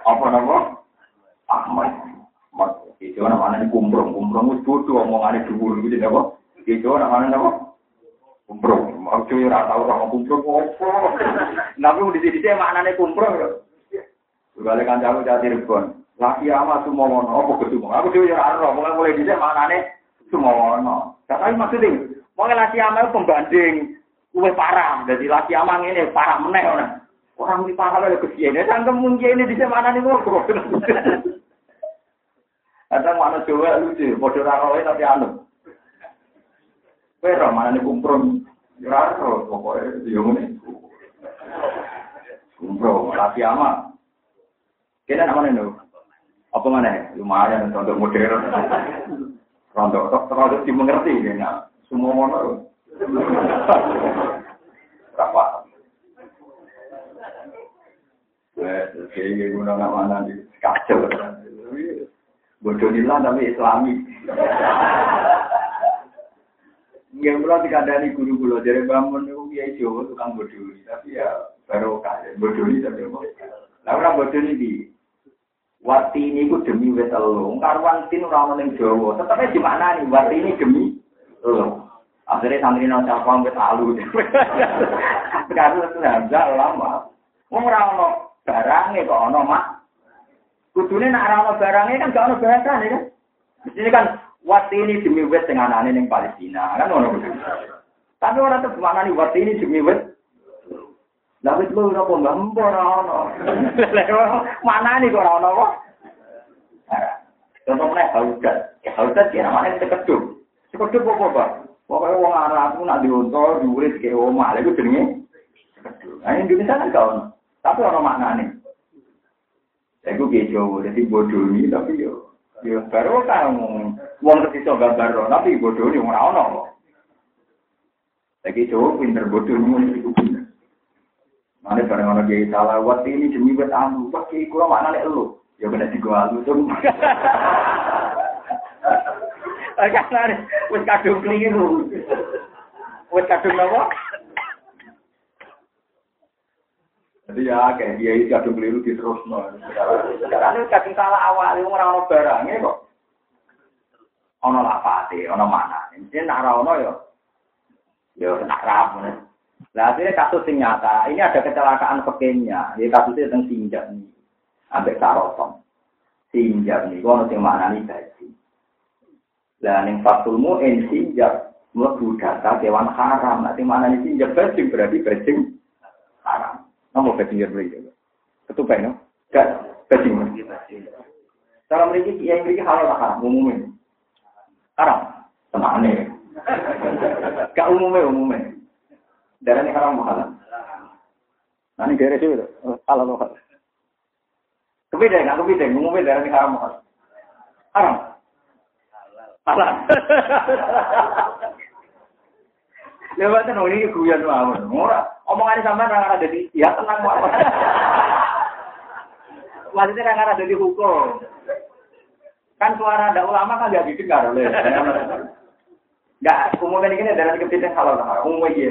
Speaker 1: Apa nama? Ahmad. Ahmad. Itu namanya kumprong. Kumprong wis bodoh omongane dhuwur gitu apa? Itu namanya apa? Kumprong. Mau cuy ora tau ora kumprong opo. Tapi di sini maknane kumprong lho. Balik kancaku cah Cirebon. Laki ama sumowono, apa ke sumowono? Aku dhewe ya ora mulai mulai dhisik maknane sumowono. Tapi maksudnya, mau laki ama pembanding Luwih parah, jadi laki amang ini parah meneh orang. Orang di parah kesian, ya sangkem mungkin ini bisa mana nih ngobrol. *laughs* Kadang mana coba lucu, bodoh raroy tapi anu. Pero mana nih kumprong, raro pokoknya dia ini. Kumprong, laki ama. Kita nama nih Apa mana? Lumayan untuk modern. Rontok, rontok dimengerti, ya. Semua mana. Berapa? Kayak guna nggak mana di kacau. Bodoh tapi islami. Nggak pula dikandani guru guru dari bangun itu dia Jawa tukang bodoh tapi ya baru kaya bodoh tapi apa? Lah orang bodoh ini Wati ini ku demi wet elo. Karwan tin ora ning Jawa. Di mana nih? Wati ini demi elo. Akhirnya santri nang capang wis alu. *laughs* Itu hamzah lama. Wong ora ono barange kok ono mak. Kudune nek ora ono barange kan gak ono bahasane kan. Mesti kan wat ini demi wet sing anane ning Palestina kan ono. Tapi ora tuh mana nih wat ini demi wet. Lah wis lu ora kok ora ono. Mana nih kok ora ono kok. Contoh meneh haudat. Haudat kira mana tekedup. Tekedup apa, Pak? Pokoknya wong Arab nak diuntor, diuris ke omah, itu jenenge. Nah Indonesia kan kau, tapi orang maknanya. Saya gue kejo, jadi bodoh ini, tapi yo, yo baru kan wong ketika gambar, tapi bodoh ini orang orang. Lagi coba pinter bodoh ini itu pinter. Mana bareng orang dia salah, waktu ini demi buat anu, pakai kurang maknanya lu. Ya benar di gua lu tuh. Karena wis kadung keliru. Wis kadung apa? Jadi ya kayak dia itu kadung keliru di terus Sekarang ini kadung salah awal, orang orang barangnya kok. Ono lapate, ono mana? Ini nak ono yo, yo nak ram. Nah akhirnya kasus yang nyata, ini ada kecelakaan pekenya, ini kasusnya tentang sinjak nih, sampai sarotong. Sinjak nih, gua nanti mana nih gaji. Lah ning fatul mu'in sinjak mlebu data kewan haram. Nanti mana nih sinjak bajing berarti bajing haram. Nomor bajing beli juga. Ketupai no? Gak bajing. Cara mereka yang mereka halal haram umumnya. Haram. Tenang nih. Gak umumnya umumnya. Darah ini haram halal. Nanti daerah itu halal halal. Kepideng, nggak kepideng. Umumnya darah ini haram halal. Haram. Alah. Lewat kan ini guyon mawon. Ora omongane sampean ora ada di ya tenang mawon. Maksudnya kan ada di hukum. Kan suara ada ulama kan gak didengar oleh. Enggak, umumnya ini dari kepiting halal haram. Umumnya iya.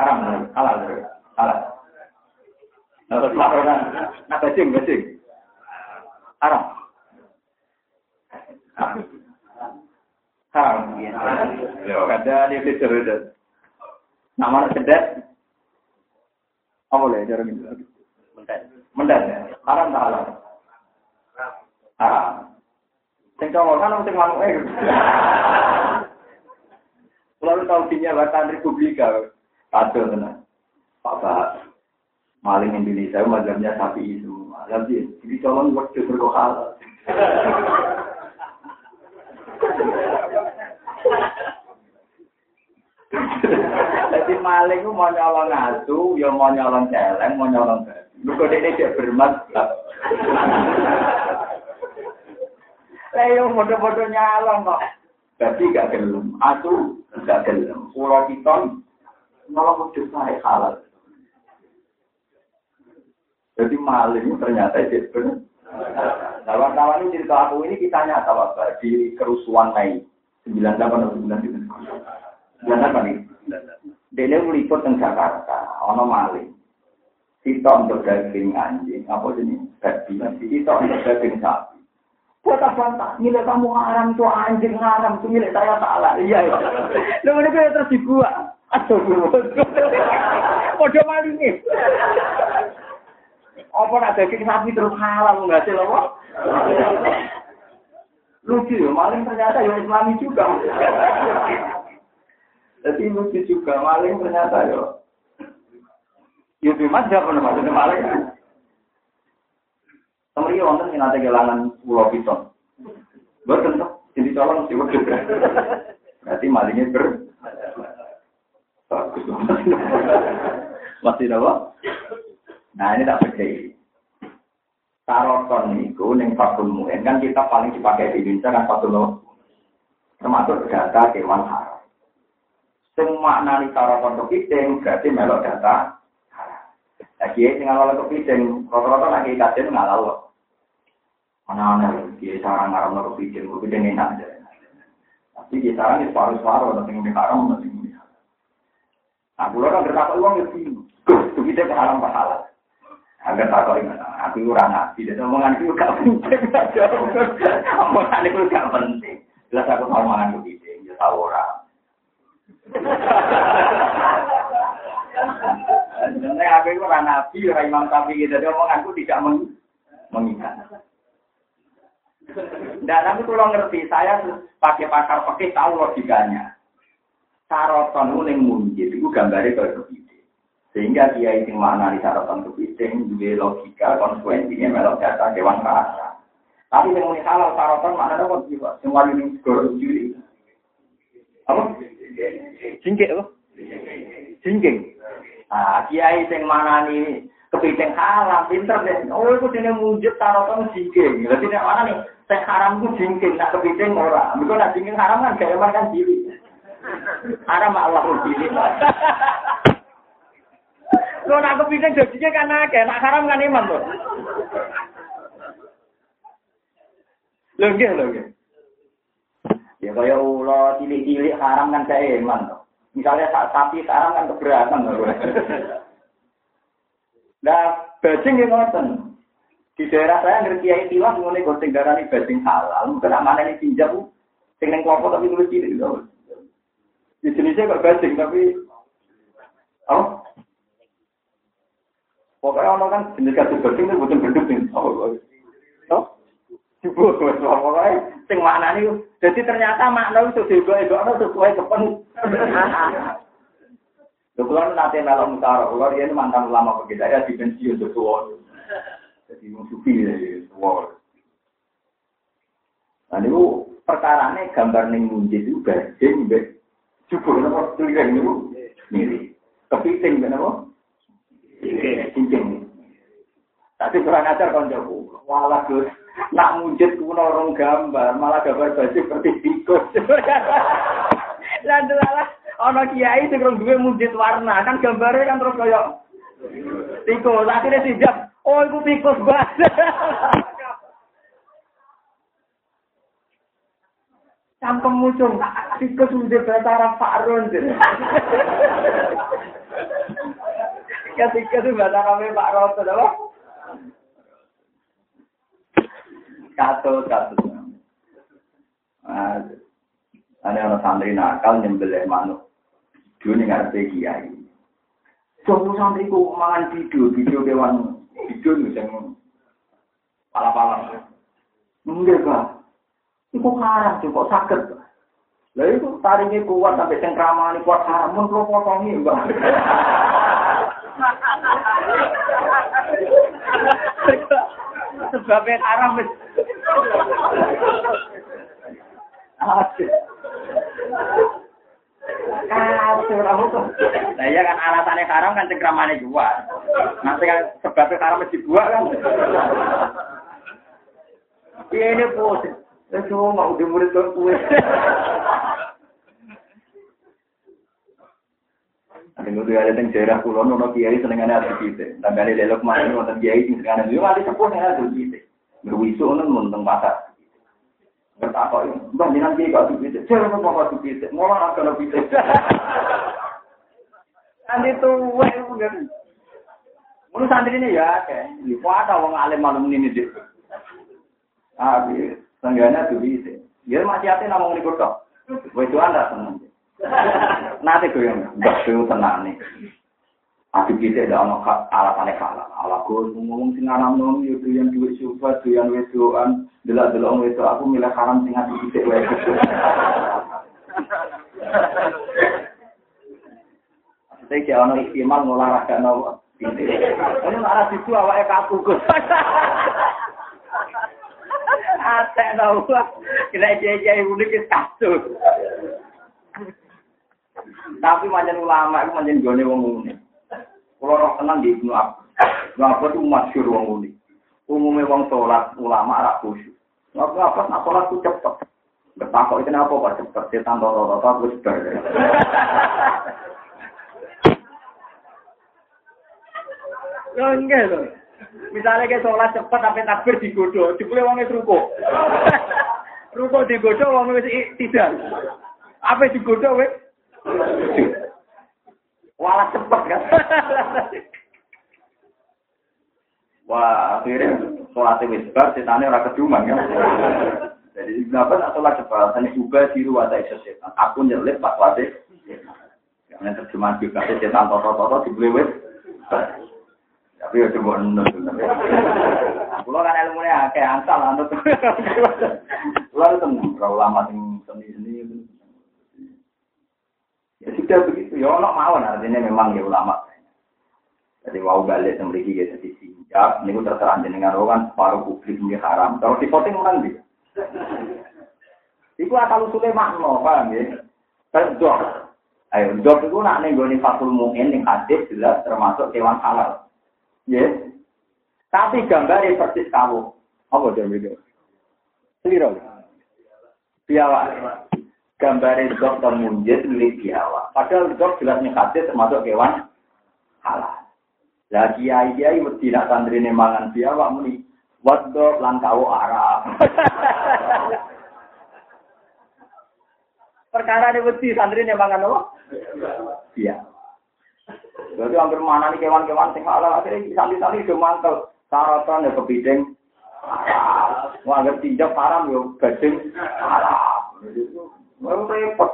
Speaker 1: Haram, halal, halal. Nah, bajing, bajing. Haram. Haram. Kada dia cerdas. Nama cerdas. Apa boleh cara ini? Mendat. Mendat. Haram tak halal? Haram. Sing cowok kan sing manuk eh. *laughs* Lalu tahu dinya Republika. Kacau tenan. Pak maling Indonesia mazhabnya sapi itu. Jadi, jadi colong waktu berkohal. Jadi maling itu mau nyolong asu, ya mau nyolong celeng, mau nyolong Lu kok ini dia bermadzhab. Lah yo foto-foto nyolong kok. Tapi gak gelem, asu gak gelem. Pulau piton nolong udah saya halal. Jadi maling ternyata itu benar. Wartawan ini cerita aku ini kita nyata Pak, di kerusuhan Mei 98 atau 99. 98 nih. Dene meliput teng Jakarta, ono maling. sitok untuk daging anjing, apa jenis babi, sitok untuk daging sapi. Buat apa tak? Milik kamu haram tuh anjing haram tuh milik saya salah. Iya ya. Lu ini terus dibuat. Aduh, podo. Apa nak daging sapi terus halal nggak sih lo? Lucu ya, maling ternyata ya Islami juga. Jadi lucu juga, maling ternyata ya. Ya bebas ya pernah maksudnya maling. Kemarin wonten yang nanti kehilangan pulau piton. Tuh, jadi colong sih. Berarti malingnya ber. Masih apa? Nah ini tak percaya. Taroton itu neng fakul muen kan kita paling dipakai di Indonesia kan fakul termasuk data kewan haram. Semua nani taroton kepiting berarti melok data haram. Nah, tinggal oleh kepiting, rata-rata lagi kajian ngalau. Mana-mana, kiai sarang ngaram lo kepiting, kepiting enak aja. Tapi kiai sarang itu separuh-separuh, nanti yang haram, nanti Nah, pulau kan berkata uang ya bingung. Kepiting haram pahala. Agar tak kau ingat, aku kurang nabi. Dan omongan itu gak penting. Omongan itu gak penting. Jelas aku tahu omongan itu penting. Ya tahu orang. Sebenarnya aku itu orang nabi, orang imam tapi Jadi omonganku tidak mengikat. Dan tapi kalau ngerti, saya pakai pakar pakai tahu logikanya. Saroton itu yang itu gambarnya kalau sehingga dia itu mana di sarapan kepiting, juga logika, konsekuensinya melok data dewan rasa. Tapi yang ini halal sarapan mana ada kok jiwa, semua ini segera juri. Apa? Jingkik apa? Jingkik. Nah, kiai yang mana nih kepiting halal, pinter deh. Oh, itu sini mujud sarapan jingkik. Berarti yang mana nih? Saya haram itu jingkik, nak kepiting orang. Mereka nak jingkik haram kan gaya kan Haram Allah jili. Lo nak kepingin jadinya kan akeh, nak haram kan iman tuh. Lho nggih lho nggih. Ya kaya ulo cilik-cilik haram kan kayak iman tuh. Misalnya saat sapi haram kan keberatan tuh. Nah, bajing yang ngoten. Di daerah saya ngerti kiai tiwas ngene goseng darani bajing halal. Mungkin ini pinjam sing ning tapi tulis cilik. Di jenisnya kok bajing tapi Oh, Pokoknya orang kan jenis kasih bersih itu bukan berduk nih. Oh, Jubur, pokoknya sing mana nih. Jadi ternyata makna itu juga itu ada sesuai kepen. Kebetulan nanti malam mutara, dia ini mantan ulama begitu ya di pensiun sesuatu. Jadi musuhi sesuatu. Nah itu perkara ini gambar nih munjid itu gajeng, jubur, apa tulisan itu mirip. Kepiting, kenapa? cincin. Tapi kurang ajar kan jauh. Walah Gus, nak mujud kuno orang gambar, malah gambar baju seperti tikus. *laughs* Dan lah, ono kiai sing rong duwe mujud warna, kan gambarnya kan terus koyo tikus. Akhirnya siap, oh itu tikus banget. *laughs* Campem muncul, tikus udah bahasa Arab Fa'run. Ketika itu bahasa kami Pak Roto, apa? Katu, katu. Ada orang santri nakal nyembelih manuk. Dulu nih ngerti kiai. Coba santri ku mangan video, video kewan nih yang pala-pala. Enggak, Pak. Iku haram, kok sakit. Lah itu taringnya kuat sampai cengkraman kuat haram, mun kalau potongi, Mbak. Sebabnya haram. Kacau kamu tuh. Nah iya kan alasannya haram kan cengkramannya jual. Nanti kan sebabnya haram dibuat kan. Ini pun. Itu mau dimurid tuh kue. Ini tuh ada yang daerah pulau nono kiai senengannya ada kita. Tanggane lelok mana nonton kiai sing senengannya dia mati sepuh yang ada kita. Berwisu nono nonton pasar. Bertakwa bang jangan kiai kau kita. Jangan mau kau kita. Mau mana kalau kita. Nanti tuh, wah, Mun santri ini ya, kayak di ada wong alim malam ini deh. Ah, di tengganya tuh bisa. Masih hati ngomong di kota. Itu anda seneng. Nanti gue yang betul tenang nih. Aku kita ada anak alat aneh kalah. Ala gue ngomong sing alam nom itu yang duit syukur, itu yang wedoan, delak delok itu aku milih haram sing ati kita wae. Saya kira ono istimal ngolahraga nopo. Ini arah situ awake kaku Gus. Ate tau. Kena jaya unik wis kasus. Tapi manjen ulama itu manjen gone wong unik. Kalau roh tenang di Ibnu Abbas. Ibnu Abbas itu masyur wong unik. Umumnya wong sholat ulama arah khusyuk. Ibnu Abbas nak sholat itu cepet. Bertakok itu kenapa kok cepet? Setan toto-toto aku. Ya enggak loh. Misalnya kayak sholat cepat sampai takbir digodoh, dipulih wongnya ruko. *laughs* ruko digodoh, wongnya tidak. Apa digodoh, weh? Walah cepat kan. *laughs* Wah, akhirnya sholat wis bar, setannya ora keduman kan. Jadi kenapa nak sholat cepat? Tanya juga di ruang ada setan. Aku nyelip pas wate. Yang terjemahan juga setan toto-toto dibeli wis. Tapi ya coba nunut. Kulo kan ilmu nya akeh asal anut. Kulo tenang, kalau lama sing seni-seni Ya sudah begitu, ya ono mawon artinya memang ya ulama. Jadi mau balik memiliki ya jadi siap, ini terserah jenengan kan separuh publik ini haram. Kalau di voting orang dia. Iku asal usulnya makno, paham ya? Terdok. Ayo, dok itu nak nih gue fatul mungkin yang hadis jelas termasuk hewan halal. Ya. Tapi gambarnya persis kamu. Apa dia video? Seliro. Biawa. Gambarnya dok termunjit milik biawa. Padahal dok jelasnya hadis termasuk hewan halal. Lah kiai kiai mesti nak santri mangan biawa muni. Wadok lan kau Arab. *laughs* Perkara ini mesti santri mangan apa? Biawa. Jadi hampir mana nih kewan-kewan sing halal akhirnya sali-sali do mantel. Sarapan ya kepiting. Wah, anggap tinjak param yo gading haram. Mau repot.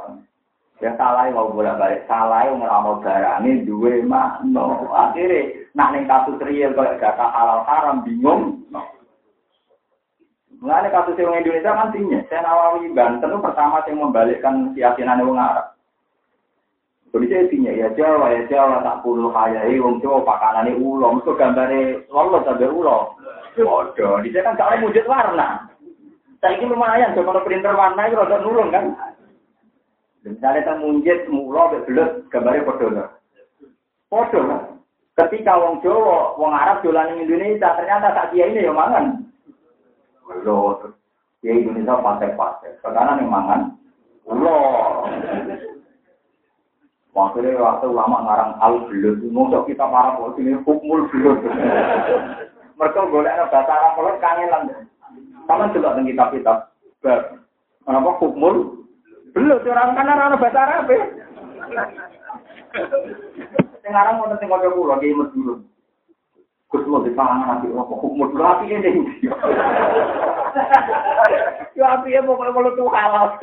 Speaker 1: Ya salah mau bolak-balik salah ngeramal barang duwe makno. Akhirnya nak ning kasus real kalau data halal haram bingung. Mengenai kasus yang Indonesia kan tinggi. Saya Nawawi Banten itu pertama yang membalikkan keyakinan orang Arab. Jadi saya tanya, ya Jawa, ya Jawa, tak puluh hayai, wong Jawa pakanane ulo, mesti gambare lolo sampai ulo. Waduh, di kan kalau wujud warna. Saya ini lumayan, kalau printer warna itu rada nurun kan. Misalnya kita munjit, mulo, belut, gambarnya podo. Podo kan. Ketika wong Jawa, wong Arab jualan Indonesia, ternyata tak dia ini ya mangan. Loh, ya Indonesia pasek-pasek. Sekarang yang mangan, ulo. Maksudnya waktu lama ngarang al belut, ngomong kita para polisi ini hukmul belut. Mereka boleh ada bahasa Arab kalau kangenan. Sama juga dengan kitab-kitab. Kenapa hukmul belut? Orang kan ada bahasa Arab ya. Sekarang mau nanti ngomong pulau di dulu. Gus mau di pangan nanti apa hukmul belut api ini. Ya api ya mau kalau tuh halal.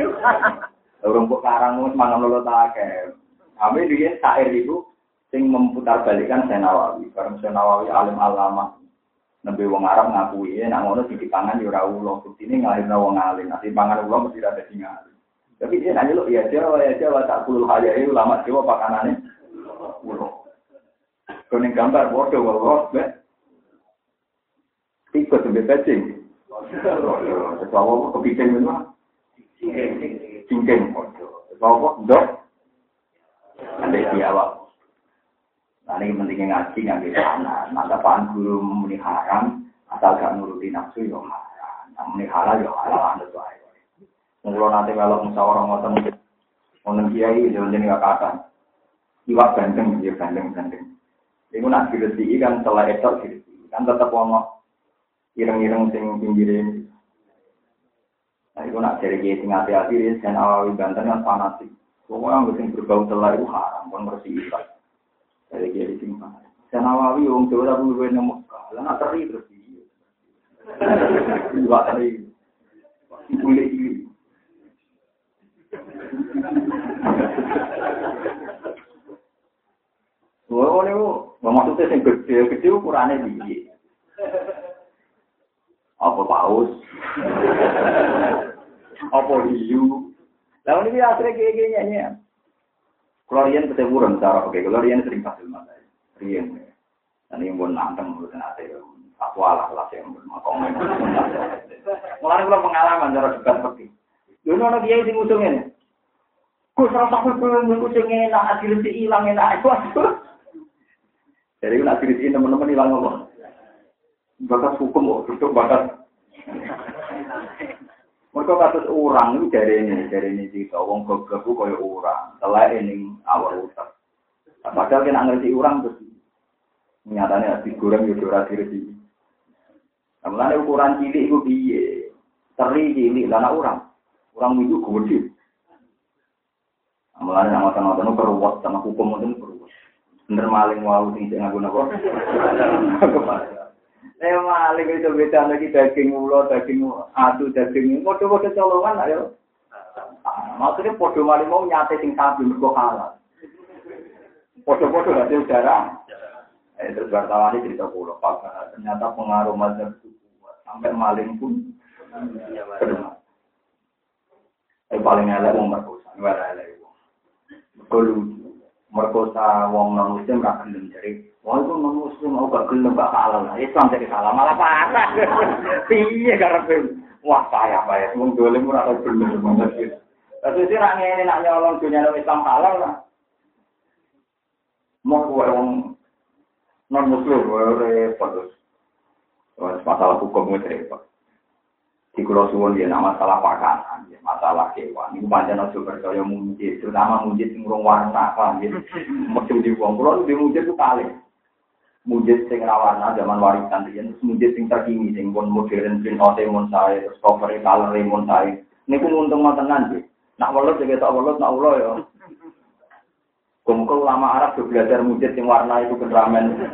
Speaker 1: Orang kok karang semangat lo tak kami dia sair itu sing memutar balikan Senawawi. Karena Senawawi alim alama. Nabi wong Arab ngakui ya, nak ngono di pangan yo ora ulo. Ini ngalirna wong alim. Nanti pangan ulo mesti ada sing. Tapi dia nanya lo, ya Jawa, ya Jawa, tak puluh hayai ulama Jawa pakanannya ulo. Kuning gambar bodoh, bodoh, be. Ikut sampai pecing. Sesuatu kepiting itu. Cingking, bodoh. Sesuatu dok. Biawak. Nah ini pentingnya ngaji ngambil sana. Nanti pan guru muni haram, asal gak nuruti nafsu yo haram. Muni halal yo halal anda tuh ayo. Mungkin nanti kalau musyawarah ngoten ngoten kiai yo jadi gak kata. Iwak ganteng, dia ganteng ganteng. Iku nak diresi kan setelah itu diresi kan tetap ono ireng-ireng sing pinggirin. Nah, itu nak jadi kiai sing hati-hati, dan awawi banten kan fanatik. Pokoknya sing berbau telah itu haram, pun bersih ikat. Dari kiai sing Nawawi wong Jawa tapi luwih nang Mekah. Lah nak teri terus iki. *laughs* Dua teri. Boleh iki. *laughs* Wah, ini maksudnya yang gede, gede ukurannya tinggi. Apa paus? *laughs* Apa hiu? Lalu ini akhirnya kayak gini ya. Klorian ketemu orang cara oke, klorian sering kasih mata. Rian. Dan ini pun nanteng menurut nanti. Aku alah lah yang bermakong. Mulai kalau pengalaman cara dekat seperti. Dulu orang dia yang ngusungin. Gue serasa gue ngusungin enak, hasil si hilang enak. Jadi nak diri teman-teman hilang ngomong. Bakat hukum kok, untuk bakat. Mereka kasus orang itu dari ini, dari ini sih, wong goblok kaya orang, telah ini awal utak. Padahal kena ngerti orang terus nyatanya digoreng ya ora diri Nah, ukuran cilik itu piye? Teri cilik lah orang. Orang itu gede. Mulane nama sama itu keruwet sama hukum itu keruwet. Bener maling wau sing ngaku napa? *laughs* Eh maling itu beda lagi daging ulo, daging adu, daging podo-podo colongan ayo. Maksudnya podo maling mau nyate sing sapi mergo halal. Podo-podo hasil darah. Eh, terus wartawan ini cerita pulau, Pak. Ternyata pengaruh mazhab. Sampai maling pun. Eh, paling elek wong merkosa. Merkosa wong non muslim gak gelem jadi wong itu non muslim mau gak gelem gak halal Islam jadi salah malah parah *laughs* piye karepe wah payah payah wong dolim ora tau gelem banget Tapi sih ra ngene nak nyolong dunia Islam halal lah. Mau wong non muslim repot. Masalah hukum itu repot. Di Kulau Suwon dia nama masalah pakanan, ya, masalah kewan. Ini panjang aja percaya mujid, terutama mujid ngurung warna, paham ya. Mesti di Kulau di mujid itu kali. Mujid sing warna zaman warisan dia, terus mujid sing terkini, sing pun modern, print out mon saya, terus cover color mon saya. Ini pun untung tenan sih. Nak welut juga tak welut, nak ulo ya. Kumpul lama Arab juga belajar mujid sing warna itu generamen.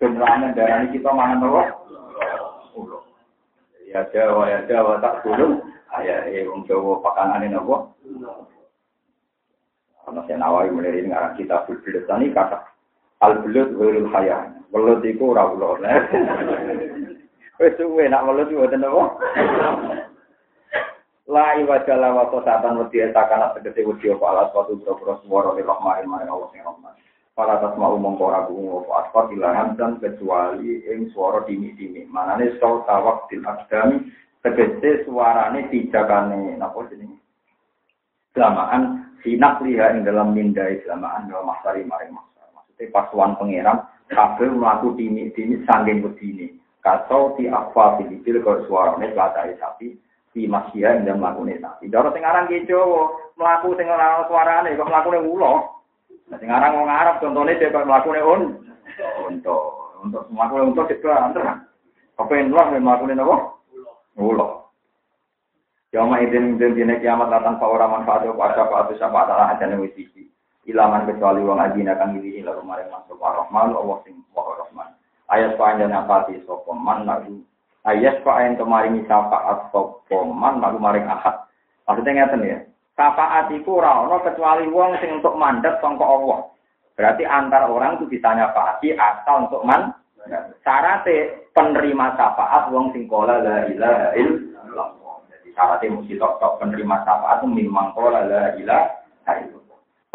Speaker 1: Generamen darah ini kita mangan apa? Ulo. ya Jawa ya Jawa tak dulu ayah eh wong Jawa pakanan ini apa karena saya nawari mulai ini ngarang kita belut tani kata al belut wirul haya belut itu rawulo wes *laughs* suwe nak belut ada apa *laughs* La iwajala wa sosatan wedi etakana tegese wedi apa alas suatu boro-boro swara li rahmanin maring Allah sing rahman. Para tas mau mongko ora bungo apa asfa ilahan dan kecuali ing swara dini-dini. Manane sau tawak til akdami tegese suarane tijakane napa jenenge? Selamaan sinak liha ing dalam mindai selamaan dalam masari maring Maksudnya pasuan pangeran kabeh mlaku dini-dini sanging wedine. Kacau ti akwa filibil kok suarane latake sapi di masya dalam mlakune sapi. Doro sing aran ki Jawa, mlaku sing ora suarane kok mlakune ulo. Nah, sekarang orang Arab contohnya dia kalau melakukan un, untuk untuk melakukan untuk itu antara. Apa yang luar melakukan apa? Ulo. Yama izin izin dina kiamat datang pak orang manfaat itu siapa adalah aja nih sisi. Ilaman kecuali wong aji akan milih lalu maring masuk rahman Allah sing rahman. Ayat panjang apa sih sokoman lalu ayat kemarin syafaat sokoman lalu maring ahad. Maksudnya ngeten ya. Syafaat iku ora kecuali wong sing untuk mandat sangka Allah. Berarti antar orang itu bisa nyafaati asal untuk man. Syaratnya penerima syafaat wong sing kola la ilaha illallah. Jadi syaratnya mesti tok-tok penerima syafaat memang kola la ilaha.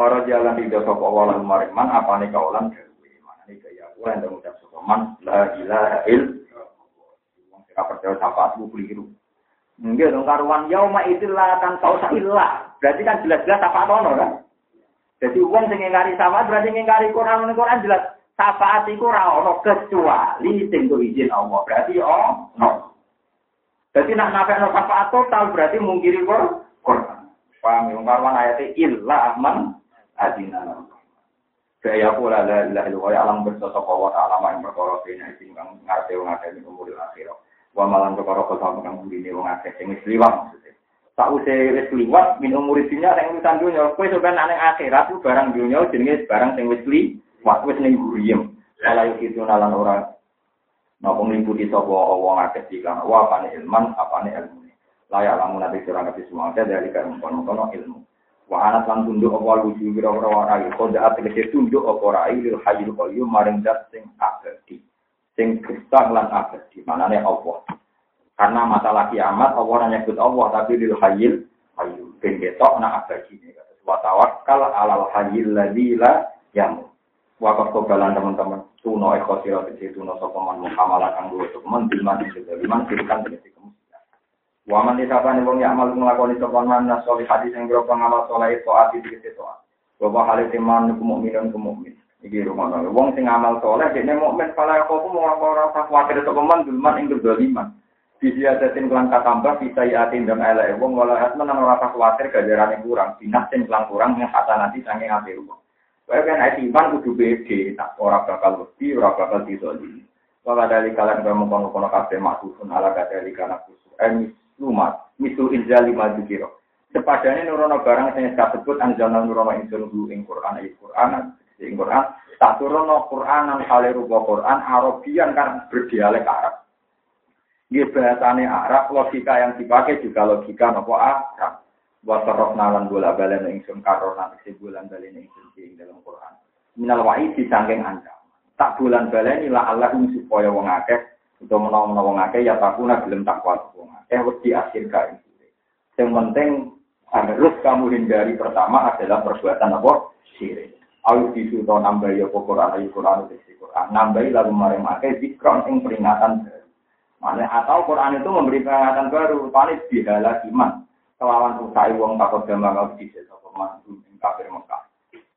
Speaker 1: Para jalan lan mariman apa kaulan dewe. Mana nih kaya aku yang mengucap sokoman la ilaha illallah. Wong sing percaya syafaat ku keliru. Enggak dong karuan yauma itulah kan tau ilah. Berarti kan jelas-jelas apa ono kan? Jadi uang sing ngingkari sama berarti ngingkari Quran Quran jelas syafaat iku ora ono kecuali sing izin Allah. Berarti oh no. Jadi nak nafek no syafaat total berarti mungkiri Quran. Paham yang karuan ayatnya illa man adina. Kaya pula la ilaha illallah alam bersosok Allah ta'ala yang berkorok ini. Sing ngarep wong akeh umur akhirah wa malan perkara kota kang bune wong akeh sing wis liwat maksudnya. Usah wis liwat min umur dunya sing urusan dunya kowe sampeyan nang akhirat ku barang dunya jenenge barang sing wis liwat wis ning guriem. Kalau itu nalan orang Napa ngikuti sapa wong akeh iklan wa apane ilman apane ilmu. Layak lamun nanti sira ngerti semua ada dari kan kono ilmu. Wa ana lan tunduk apa wuju kira-kira warai kode tegese tunduk apa rai lil hayyul qayyum maring zat sing abadi. Sing gesah lan abadi. Manane Allah. Karena masalah kiamat Allah hanya nyebut Allah tapi lil hayyul qayyum. Ben ketok nak abadi. Wa tawakkal alal hayyul ladzi la yamut. Wakaf kobalan teman-teman tuno ekor siro kecil tuno sopaman muhamalah kanggo sopaman bilman juga bilman kirikan tegesi. Waman disapa nih wong amal ngelakoni sopaman nas soli hadis yang berapa ngamal soleh itu ati tegesi toa. Bapak halil iman kemukminan kemukmin. Iki rumah nol. Wong sing amal soleh dia mukmin kalau aku mau orang orang khawatir sopaman bilman ing berdoliman. Bisi adatin kelang tambah bisa yatin dan elek wong walau hatman orang khawatir gajaran yang kurang. Binas sing kelang kurang yang kata nanti sange akhir wong. Kaya kan ayat iman kudu beda, tak ora bakal wedi, ora bakal dizalimi. Wala dari kalian kamu kono-kono kafe maksudun ala dari kana kusu. Mislumat, misul inzali maju kiro. Nurono barang sing disebut anjalna nurono insun hu ing Quran ayat Quran ing Quran tak turono Quran nang kale rupa Quran Arabian kan berdialek Arab. Dia bahasane Arab, logika yang dipakai juga logika nopo Arab. Wasarok nalan bola balen ingsun karona isi bulan balen ingsun ing dalam Quran. Minal wa'i disangking ancam. Tak bulan balen ila Allah supaya wong akeh utawa menawa wong akeh ya takuna gelem takwa wong akeh wedi akhir kae. Yang penting harus kamu hindari pertama adalah perbuatan apa? Syirik. Ayo disuto nambah ya Quran ayo Quran itu Quran. Nambah lalu maring akeh zikron ing peringatan baru. Mana atau Quran itu memberi peringatan baru, paling bihala iman kelawan usai wong takut gambar bisa sapa mantu ing kafir Mekah.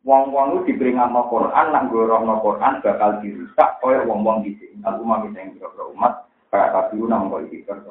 Speaker 1: Wong-wong itu diperingatno Quran nak no Quran bakal dirusak koyo wong-wong dhisik. Aku mami sing kira umat kayak kafir nang kok iki kerja